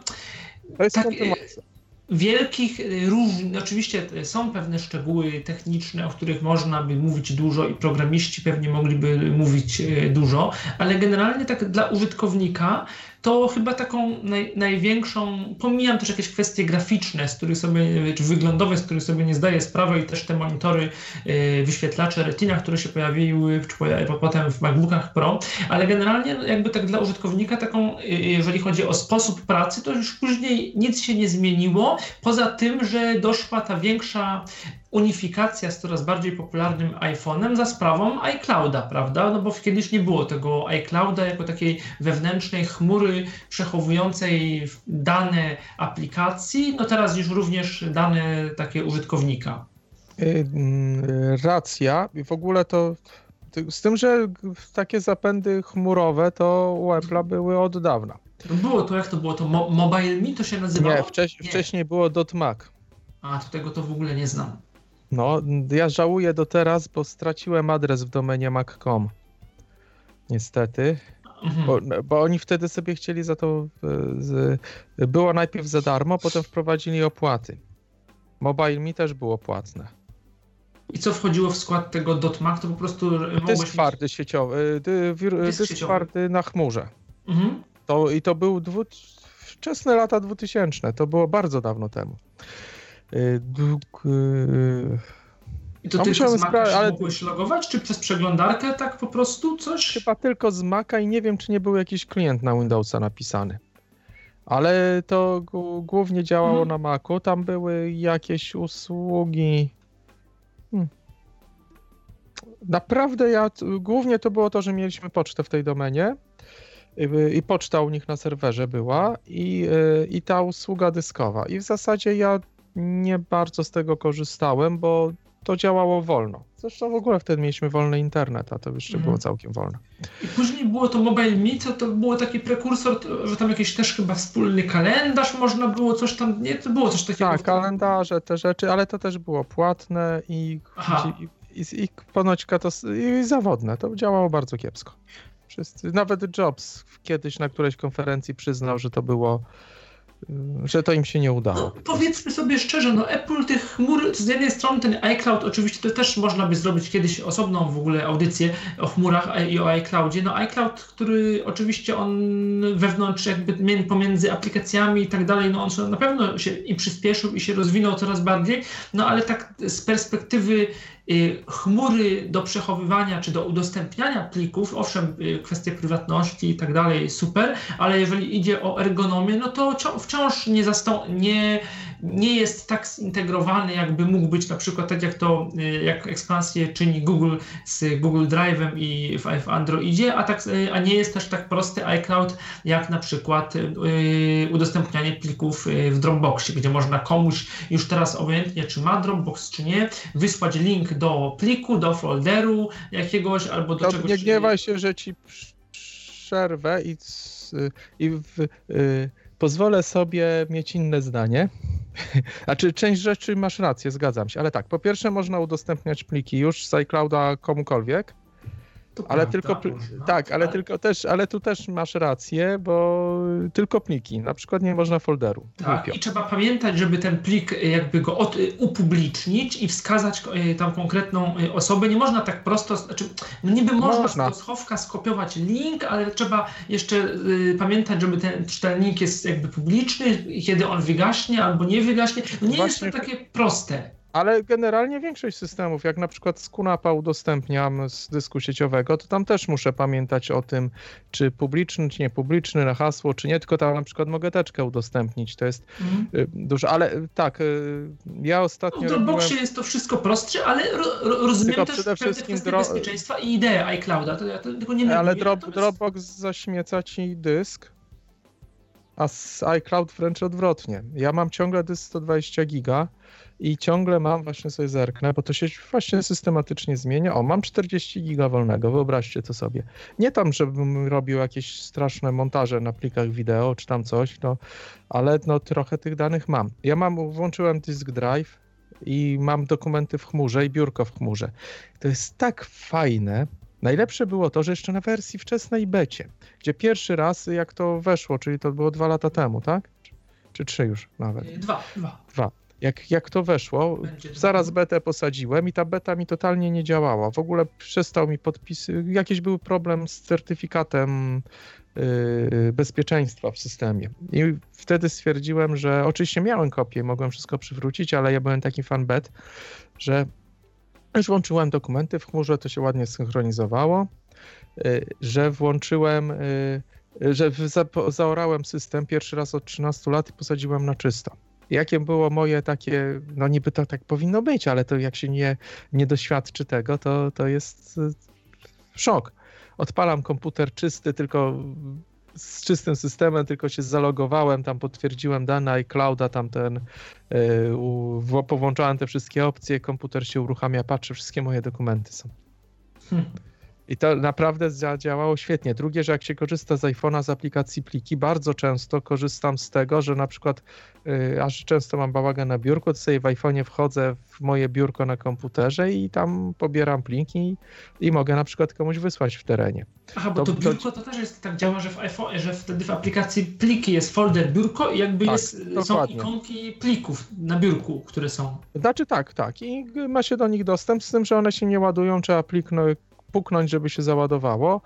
To jest tak, kontynuacja wielkich y, różnic, oczywiście y, są pewne szczegóły techniczne, o których można by mówić dużo i programiści pewnie mogliby mówić dużo, ale generalnie tak dla użytkownika to chyba taką naj, największą, pomijam też jakieś kwestie graficzne, z których sobie, czy wyglądowe, z których sobie nie zdaję sprawy i też te monitory, wyświetlacze Retina, które się pojawiły czy potem w MacBookach Pro, ale generalnie jakby tak dla użytkownika taką, jeżeli chodzi o sposób pracy, to już później nic się nie zmieniło, poza tym, że doszła ta większa unifikacja z coraz bardziej popularnym iPhone'em za sprawą iClouda, prawda? No bo kiedyś nie było tego iClouda jako takiej wewnętrznej chmury przechowującej dane aplikacji, no teraz już również dane takie użytkownika. Y, mm, racja. W ogóle to z tym, że takie zapędy chmurowe to u Apple'a były od dawna. Było to, jak to było? To Mo Mobile Me to się nazywało? Nie, wcześ nie. wcześniej było .mac. A, to tego to w ogóle nie znam. No, ja żałuję do teraz, bo straciłem adres w domenie mac.com. Niestety. Mhm. Bo, bo, oni wtedy sobie chcieli za to. Z, było najpierw za darmo, potem wprowadzili opłaty. Mobile Mi też było płatne. I co wchodziło w skład tego .mac, to po prostu. Dysk twardy sieciowy, dy, dysk, dysk twardy na chmurze. Mhm. To, I to był dwu, wczesne lata 2000, to było bardzo dawno temu. Y, y, I to tylko z Maca ale... mogłeś logować, czy przez przeglądarkę tak po prostu coś? Chyba tylko z Maca i nie wiem, czy nie był jakiś klient na Windowsa napisany. Ale to głównie działało mhm. na Macu. Tam były jakieś usługi. Hmm. Naprawdę ja, głównie to było to, że mieliśmy pocztę w tej domenie i poczta u nich na serwerze była i, y, i ta usługa dyskowa. I w zasadzie ja nie bardzo z tego korzystałem, bo to działało wolno. Zresztą w ogóle wtedy mieliśmy wolny internet, a to jeszcze mm. było całkiem wolne. I później było to Mobile Me, to, to było taki prekursor, że tam jakiś też chyba wspólny kalendarz można było coś tam, nie, to było coś takiego. Tak, kalendarze, te rzeczy, ale to też było płatne i, i, i, i ponoć katos, i zawodne. To działało bardzo kiepsko. Wszyscy, nawet Jobs kiedyś na którejś konferencji przyznał, że to było że to im się nie udało. No, powiedzmy sobie szczerze, no Apple tych chmur, z jednej strony ten iCloud, oczywiście to też można by zrobić kiedyś osobną w ogóle audycję o chmurach i o iCloudzie. No iCloud, który oczywiście on wewnątrz jakby pomiędzy aplikacjami i tak dalej, no on na pewno się i przyspieszył i się rozwinął coraz bardziej, no ale tak z perspektywy chmury do przechowywania czy do udostępniania plików, owszem, y, kwestie prywatności i tak dalej, super, ale jeżeli idzie o ergonomię, no to wciąż nie, nie, nie jest tak zintegrowany, jakby mógł być na przykład tak jak to, y, jak ekspansję czyni Google z Google Drive'em i w, w Androidzie, a, tak, a nie jest też tak prosty iCloud, jak na przykład udostępnianie plików w Dropboxie, gdzie można komuś już teraz obojętnie, czy ma Dropbox, czy nie, wysłać link do pliku, do folderu jakiegoś albo do to czegoś. Nie gniewaj się, że ci przerwę i, i w, y, pozwolę sobie mieć inne zdanie. <laughs> Znaczy, część rzeczy masz rację, zgadzam się, ale tak, po pierwsze można udostępniać pliki już z iClouda komukolwiek, ale tylko tak, ale tylko też, ale tu też masz rację, bo tylko pliki, na przykład nie można folderu. Tak, i trzeba pamiętać, żeby ten plik e, jakby go od, e, upublicznić i wskazać e, tam konkretną osobę. Nie można tak prosto, znaczy no niby można, można. z schowka skopiować link, ale trzeba jeszcze y, pamiętać, żeby ten, czy ten link jest jakby publiczny, kiedy on wygaśnie albo nie wygaśnie. No nie Właśnie... jest to takie proste. Ale generalnie większość systemów, jak na przykład z Kunapa udostępniam z dysku sieciowego, to tam też muszę pamiętać o tym, czy publiczny, czy niepubliczny na hasło, czy nie, tylko tam na przykład mogę teczkę udostępnić. To jest mm. dużo, ale y, tak, y, ja ostatnio. No, w Dropboxie robiłem... jest to wszystko prostsze, ale ro, rozumiem tylko też przede wszystkim dro... bezpieczeństwa i ideę iClouda. To ja to, tego nie Ale drop, jest... Dropbox zaśmieca ci dysk, a z iCloud wręcz odwrotnie. Ja mam ciągle dysk 120 giga i ciągle mam, właśnie sobie zerknę, bo to się właśnie systematycznie zmienia. O, mam 40 giga wolnego, wyobraźcie to sobie. Nie tam, żebym robił jakieś straszne montaże na plikach wideo, czy tam coś, no, ale no trochę tych danych mam. Ja mam, włączyłem disk drive i mam dokumenty w chmurze i biurko w chmurze. To jest tak fajne, Najlepsze było to, że jeszcze na wersji wczesnej becie, gdzie pierwszy raz jak to weszło, czyli to było dwa lata temu, tak? Czy trzy już nawet? Dwa, dwa. Dwa jak, jak to weszło, zaraz betę posadziłem i ta beta mi totalnie nie działała. W ogóle przestał mi podpisy, jakiś był problem z certyfikatem yy, bezpieczeństwa w systemie. I wtedy stwierdziłem, że oczywiście miałem kopię, mogłem wszystko przywrócić, ale ja byłem taki fan bet, że już włączyłem dokumenty w chmurze, to się ładnie synchronizowało, yy, że włączyłem, yy, że za, zaorałem system pierwszy raz od 13 lat i posadziłem na czysto jakie było moje takie, no niby to tak powinno być, ale to jak się nie, nie doświadczy tego, to, to jest y, szok. Odpalam komputer czysty, tylko z czystym systemem, tylko się zalogowałem, tam potwierdziłem dane iClouda, tam ten, yy, powłączałem te wszystkie opcje, komputer się uruchamia, patrzę, wszystkie moje dokumenty są. Hmm. I to naprawdę zadziałało świetnie. Drugie, że jak się korzysta z iPhone'a z aplikacji pliki, bardzo często korzystam z tego, że na przykład, yy, aż często mam bałagan na biurku, to sobie w iPhone'ie wchodzę w moje biurko na komputerze i tam pobieram pliki i, mogę na przykład komuś wysłać w terenie. Aha, bo to, to biurko to też jest tak działa, że w iPhone, że wtedy w aplikacji pliki jest folder biurko i jakby tak, jest, są ikonki plików na biurku, które są. Znaczy tak, tak. I ma się do nich dostęp, z tym, że one się nie ładują, trzeba pliknąć puknąć, żeby się załadowało.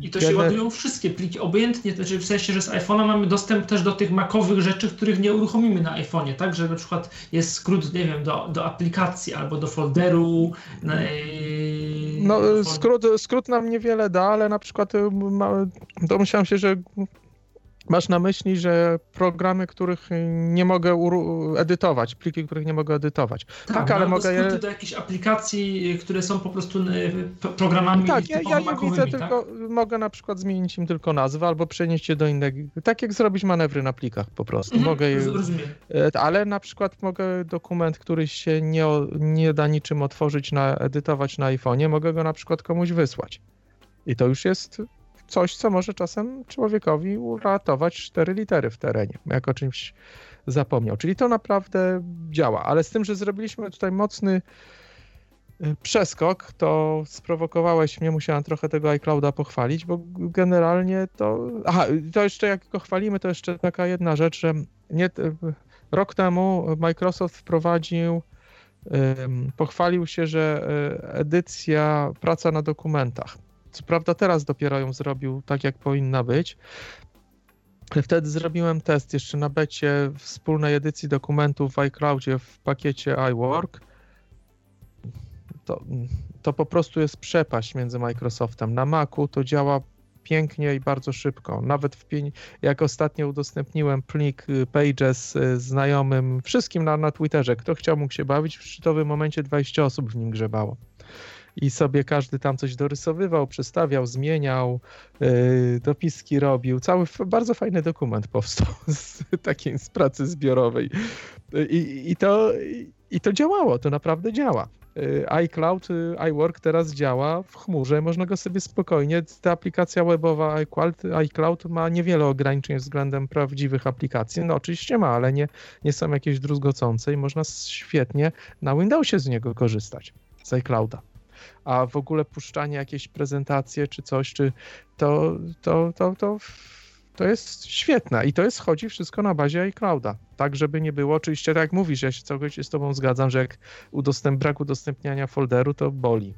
I to się ładują wszystkie pliki, obojętnie, znaczy w sensie, że z iPhone'a mamy dostęp też do tych makowych rzeczy, których nie uruchomimy na iPhone'ie, tak? Że na przykład jest skrót, nie wiem, do, do aplikacji albo do folderu. No, skrót, skrót nam niewiele da, ale na przykład domyślam się, że Masz na myśli, że programy, których nie mogę edytować, pliki, których nie mogę edytować. Tak, tak ale mogę je... do jakichś aplikacji, które są po prostu e, programami Tak, ja, ja nie widzę, tak? tylko mogę na przykład zmienić im tylko nazwę albo przenieść je do innego. Tak jak zrobić manewry na plikach po prostu. Mhm, mogę je... Rozumiem. E, ale na przykład mogę dokument, który się nie, nie da niczym otworzyć, na, edytować na iPhone'ie, mogę go na przykład komuś wysłać. I to już jest coś, co może czasem człowiekowi uratować cztery litery w terenie, jak o czymś zapomniał. Czyli to naprawdę działa, ale z tym, że zrobiliśmy tutaj mocny y, przeskok, to sprowokowałeś mnie, musiałem trochę tego iClouda pochwalić, bo generalnie to... Aha, to jeszcze jak go chwalimy, to jeszcze taka jedna rzecz, że nie, rok temu Microsoft wprowadził, pochwalił się, że y, edycja, praca na dokumentach co prawda teraz dopiero ją zrobił tak, jak powinna być. Wtedy zrobiłem test jeszcze na becie wspólnej edycji dokumentów w iCloudzie w pakiecie iWork. To, to po prostu jest przepaść między Microsoftem. Na Macu to działa pięknie i bardzo szybko. Nawet w, jak ostatnio udostępniłem plik y, Pages y, znajomym, wszystkim na, na Twitterze, kto chciał mógł się bawić, w szczytowym momencie 20 osób w nim grzebało i sobie każdy tam coś dorysowywał, przestawiał, zmieniał, yy, dopiski robił. Cały bardzo fajny dokument powstał <laughs> z takiej z pracy zbiorowej. I, i, to, I to działało, to naprawdę działa. Yy, iCloud, yy, iWork teraz działa w chmurze, można go sobie spokojnie, ta aplikacja webowa iCloud ma niewiele ograniczeń względem prawdziwych aplikacji, no oczywiście ma, ale nie, nie są jakieś druzgocące i można świetnie na Windowsie z niego korzystać, z iClouda a w ogóle puszczanie jakieś prezentacje czy coś, czy to, to, to, to, to jest świetne i to jest, chodzi wszystko na bazie iClouda, tak żeby nie było, oczywiście tak jak mówisz, ja się całkowicie z tobą zgadzam, że jak udostęp, brak udostępniania folderu to boli,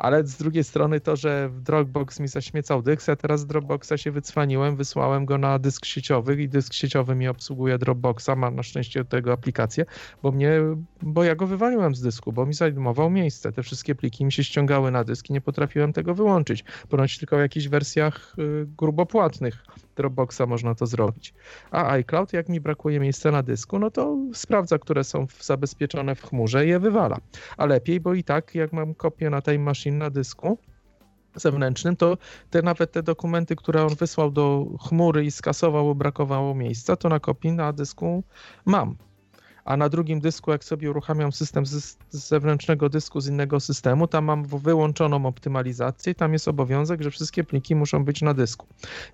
ale z drugiej strony to, że Dropbox mi zaśmiecał dysk, ja teraz z Dropboxa się wycwaniłem, wysłałem go na dysk sieciowy i dysk sieciowy mi obsługuje Dropboxa, ma na szczęście do tego aplikację, bo mnie, bo ja go wywaliłem z dysku, bo mi zajmował miejsce. Te wszystkie pliki mi się ściągały na dysk i nie potrafiłem tego wyłączyć. Ponoć tylko w jakichś wersjach y, grubopłatnych Dropboxa można to zrobić. A iCloud, jak mi brakuje miejsca na dysku, no to sprawdza, które są zabezpieczone w chmurze i je wywala. A lepiej, bo i tak, jak mam kopię na tej maszynie na dysku, zewnętrznym, to te nawet te dokumenty, które on wysłał do chmury i skasował, bo brakowało miejsca, to na kopii na dysku mam a na drugim dysku, jak sobie uruchamiam system z, zewnętrznego dysku z innego systemu, tam mam wyłączoną optymalizację i tam jest obowiązek, że wszystkie pliki muszą być na dysku.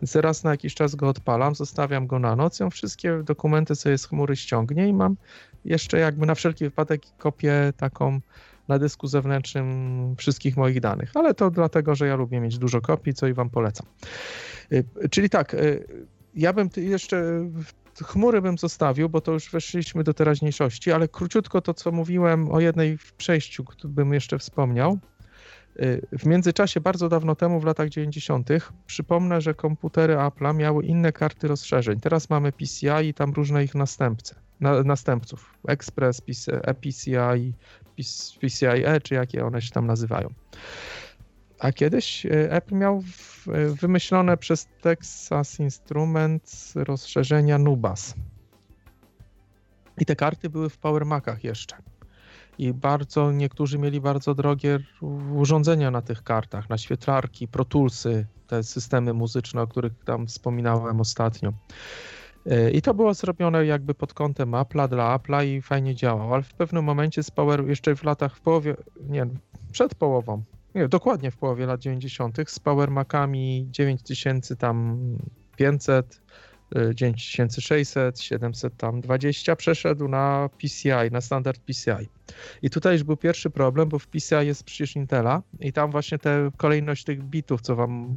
Więc raz na jakiś czas go odpalam, zostawiam go na noc, on wszystkie dokumenty sobie z chmury ściągnie i mam jeszcze jakby na wszelki wypadek kopię taką na dysku zewnętrznym wszystkich moich danych, ale to dlatego, że ja lubię mieć dużo kopii, co i wam polecam. Y, czyli tak, y, ja bym jeszcze chmury bym zostawił, bo to już weszliśmy do teraźniejszości, ale króciutko to, co mówiłem o jednej w przejściu, bym jeszcze wspomniał. Y, w międzyczasie, bardzo dawno temu, w latach 90., przypomnę, że komputery Apple'a miały inne karty rozszerzeń. Teraz mamy PCI i tam różne ich następcy, na, następców. Express, PCI, PCIe, czy jakie one się tam nazywają. A kiedyś e, Apple miał e, wymyślone przez Texas Instruments rozszerzenia Nubas. I te karty były w Power Macach jeszcze. I bardzo, niektórzy mieli bardzo drogie urządzenia na tych kartach, na świetlarki, protulsy, te systemy muzyczne, o których tam wspominałem ostatnio. E, I to było zrobione jakby pod kątem Apple'a, dla Apple'a i fajnie działało, ale w pewnym momencie z Power, jeszcze w latach, w połowie, nie, przed połową nie, dokładnie w połowie lat 90. z Power Macami 9500 tam 500, 9600, 700 tam 20 przeszedł na PCI, na standard PCI. I tutaj już był pierwszy problem, bo w PCI jest przecież Intela i tam właśnie te kolejność tych bitów, co wam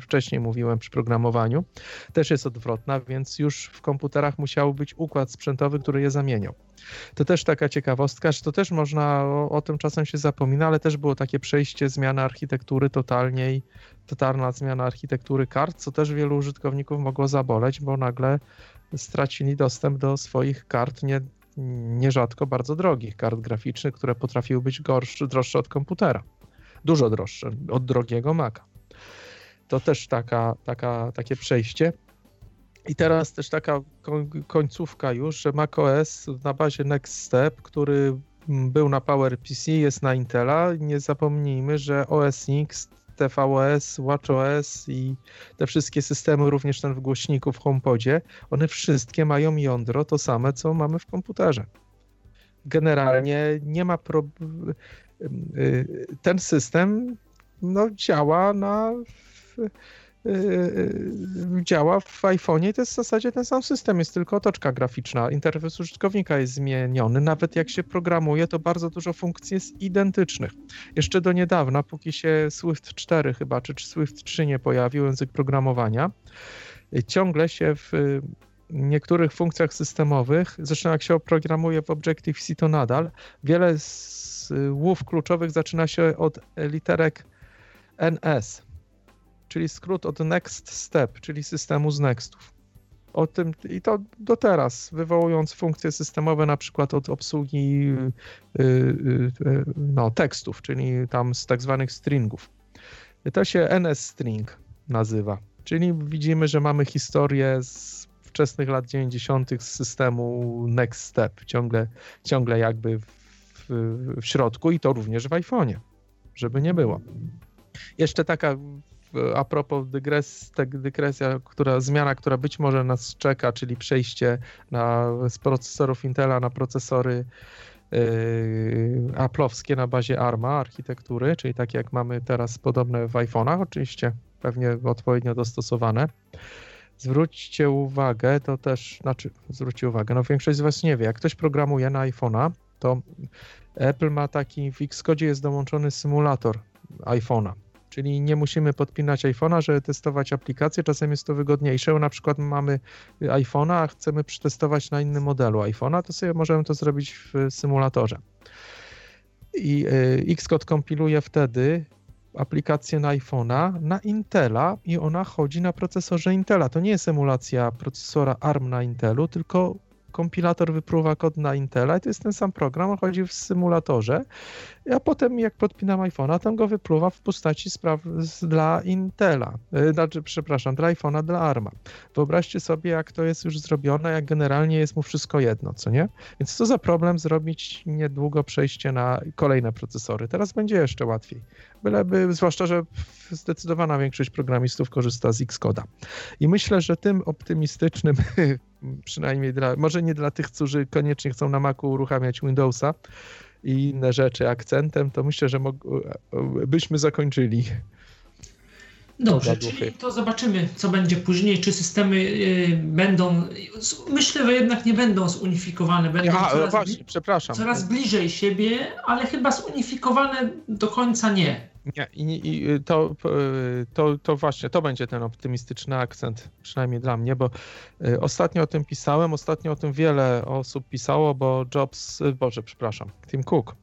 wcześniej mówiłem przy programowaniu, też jest odwrotna, więc już w komputerach musiał być układ sprzętowy, który je zamieniał. To też taka ciekawostka, że to też można, o, o tym czasem się zapomina, ale też było takie przejście, zmiana architektury totalniej, totalna zmiana architektury kart, co też wielu użytkowników mogło zaboleć, bo nagle stracili dostęp do swoich kart nie, nierzadko bardzo drogich kart graficznych, które potrafiły być gorsze, droższe od komputera. Dużo droższe od drogiego Maca. To też taka, taka, takie przejście. I teraz też taka końcówka już, że macOS na bazie Next Step, który był na PowerPC, jest na Intela. Nie zapomnijmy, że OS X, tvOS, WatchOS i te wszystkie systemy, również ten w głośniku w HomePodzie, one wszystkie mają jądro to same, co mamy w komputerze. Generalnie nie ma problemu. Ten system no, działa na Y, y, działa w iPhone'ie, to jest w zasadzie ten sam system, jest tylko otoczka graficzna. Interfejs użytkownika jest zmieniony. Nawet jak się programuje, to bardzo dużo funkcji jest identycznych. Jeszcze do niedawna, póki się Swift 4 chyba, czy Swift 3 nie pojawił, język programowania, y, ciągle się w niektórych funkcjach systemowych, zresztą jak się oprogramuje w Objective-C, to nadal, wiele słów kluczowych zaczyna się od literek NS czyli skrót od Next Step, czyli systemu z Nextów. O tym i to do teraz, wywołując funkcje systemowe na przykład od obsługi yy, yy, no, tekstów, czyli tam z tak zwanych stringów. To się NS-string nazywa, czyli widzimy, że mamy historię z wczesnych lat 90. z systemu Next Step, ciągle, ciągle jakby w, w środku i to również w iPhone'ie, żeby nie było. Jeszcze taka a propos dygres, dygresja, która, zmiana, która być może nas czeka, czyli przejście na, z procesorów Intela na procesory yy, Apple'owskie na bazie ARMA architektury, czyli takie jak mamy teraz podobne w iPhone'ach, oczywiście pewnie odpowiednio dostosowane. Zwróćcie uwagę, to też, znaczy zwróćcie uwagę, no większość z Was nie wie, jak ktoś programuje na iPhone'a, to Apple ma taki, w Xcode jest dołączony symulator iPhone'a czyli nie musimy podpinać iPhone'a, żeby testować aplikację. Czasem jest to wygodniejsze. Na przykład mamy iPhone'a, a chcemy przetestować na innym modelu iPhone'a, to sobie możemy to zrobić w symulatorze. I y, Xcode kompiluje wtedy aplikację na iPhone'a na Intela i ona chodzi na procesorze Intela. To nie jest emulacja procesora ARM na Intelu, tylko kompilator wypruwa kod na Intela i to jest ten sam program, on chodzi w symulatorze, a potem jak podpinam iPhone'a, tam go wypluwa w postaci spraw dla Intela, e, znaczy, przepraszam, dla iPhone'a, dla ARMA. Wyobraźcie sobie, jak to jest już zrobione, jak generalnie jest mu wszystko jedno, co nie? Więc co za problem zrobić niedługo przejście na kolejne procesory. Teraz będzie jeszcze łatwiej. Byleby, zwłaszcza, że zdecydowana większość programistów korzysta z Xcode'a. I myślę, że tym optymistycznym <laughs> przynajmniej dla, może nie dla tych, którzy koniecznie chcą na Macu uruchamiać Windowsa i inne rzeczy akcentem, to myślę, że byśmy zakończyli. Dobrze, czyli to zobaczymy, co będzie później, czy systemy y, będą, myślę, że jednak nie będą zunifikowane, będą Aha, coraz, właśnie, przepraszam. coraz bliżej siebie, ale chyba zunifikowane do końca nie. Nie, i, i to, to, to właśnie, to będzie ten optymistyczny akcent, przynajmniej dla mnie, bo y, ostatnio o tym pisałem, ostatnio o tym wiele osób pisało, bo Jobs, y, Boże, przepraszam, Tim Cook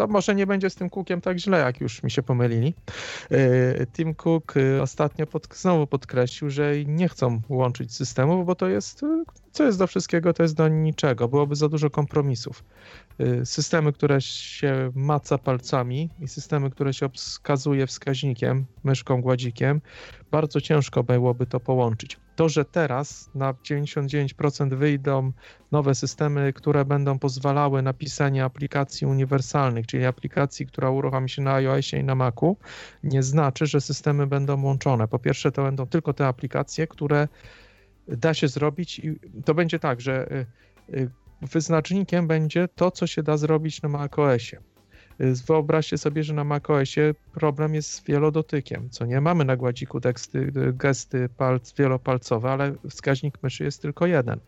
to może nie będzie z tym Cookiem tak źle, jak już mi się pomylili. E, Tim Cook ostatnio pod, znowu podkreślił, że nie chcą łączyć systemów, bo to jest, co jest do wszystkiego, to jest do niczego. Byłoby za dużo kompromisów. Systemy, które się maca palcami i systemy, które się wskazuje wskaźnikiem, myszką, gładzikiem, bardzo ciężko byłoby to połączyć. To, że teraz na 99% wyjdą nowe systemy, które będą pozwalały na pisanie aplikacji uniwersalnych, czyli aplikacji, która uruchomi się na iOSie i na Macu, nie znaczy, że systemy będą łączone. Po pierwsze, to będą tylko te aplikacje, które da się zrobić i to będzie tak, że y, y, wyznacznikiem będzie to, co się da zrobić na macOSie. Wyobraźcie sobie, że na macOSie problem jest z wielodotykiem, co nie mamy na gładziku teksty, gesty palc, wielopalcowe, ale wskaźnik myszy jest tylko jeden.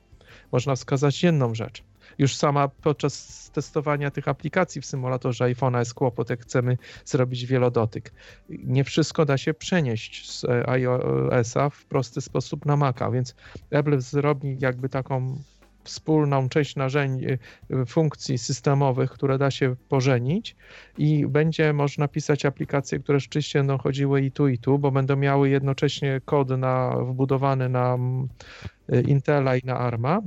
Można wskazać jedną rzecz. Już sama podczas testowania tych aplikacji w symulatorze iPhone'a jest kłopot, jak chcemy zrobić wielodotyk. Nie wszystko da się przenieść z iOS-a w prosty sposób na Maca, więc Apple zrobi jakby taką wspólną część narzędzi, y, funkcji systemowych, które da się pożenić i będzie można pisać aplikacje, które rzeczywiście będą chodziły i tu, i tu, bo będą miały jednocześnie kod na, wbudowany na y, Intela i na ARMA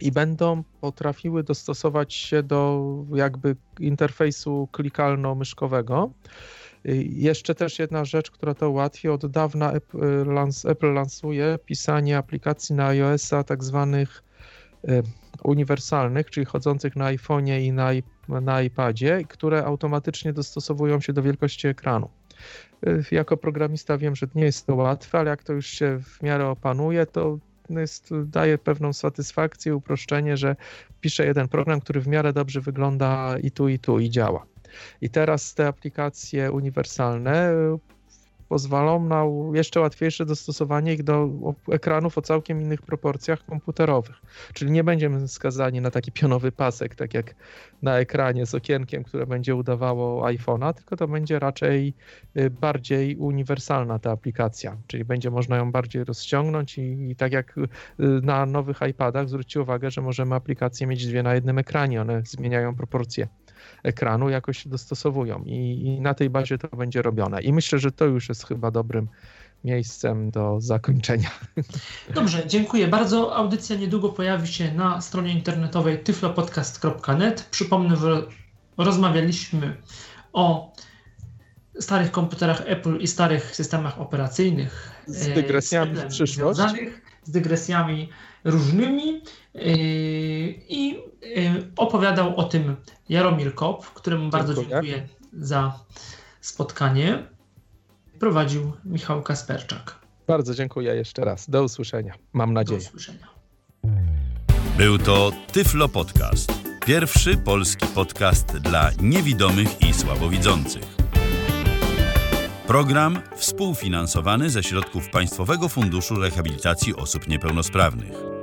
i będą potrafiły dostosować się do jakby interfejsu klikalno-myszkowego. Y, jeszcze też jedna rzecz, która to ułatwi. Od dawna Apple, Apple lansuje pisanie aplikacji na iOS-a tak zwanych uniwersalnych, czyli chodzących na iPhone'ie i na, na iPadzie, które automatycznie dostosowują się do wielkości ekranu. Y, jako programista wiem, że nie jest to łatwe, ale jak to już się w miarę opanuje, to jest, daje pewną satysfakcję, uproszczenie, że piszę jeden program, który w miarę dobrze wygląda i tu, i tu, i działa. I teraz te aplikacje uniwersalne pozwolą na jeszcze łatwiejsze dostosowanie ich do ekranów o całkiem innych proporcjach komputerowych. Czyli nie będziemy skazani na taki pionowy pasek, tak jak na ekranie z okienkiem, które będzie udawało iPhone'a, tylko to będzie raczej y, bardziej uniwersalna ta aplikacja, czyli będzie można ją bardziej rozciągnąć i, i tak jak y, na nowych iPadach zwróćcie uwagę, że możemy aplikacje mieć dwie na jednym ekranie, one zmieniają proporcje ekranu, jakoś się dostosowują i, i na tej bazie to będzie robione. I myślę, że to już jest chyba dobrym miejscem do zakończenia. <laughs> Dobrze, dziękuję bardzo. Audycja niedługo pojawi się na stronie internetowej tyflopodcast.net. Przypomnę, że rozmawialiśmy o starych komputerach Apple i starych systemach operacyjnych. Z dygresjami w przyszłość. Z dygresjami różnymi yy, i yy, opowiadał o tym Jaromir Kop, któremu bardzo dziękuję za spotkanie. Prowadził Michał Kasperczak. Bardzo dziękuję jeszcze raz. Do usłyszenia. Mam nadzieję. Do usłyszenia. Był to Tyflo Podcast. Pierwszy polski podcast dla niewidomych i słabowidzących. Program współfinansowany ze środków Państwowego Funduszu Rehabilitacji Osób Niepełnosprawnych.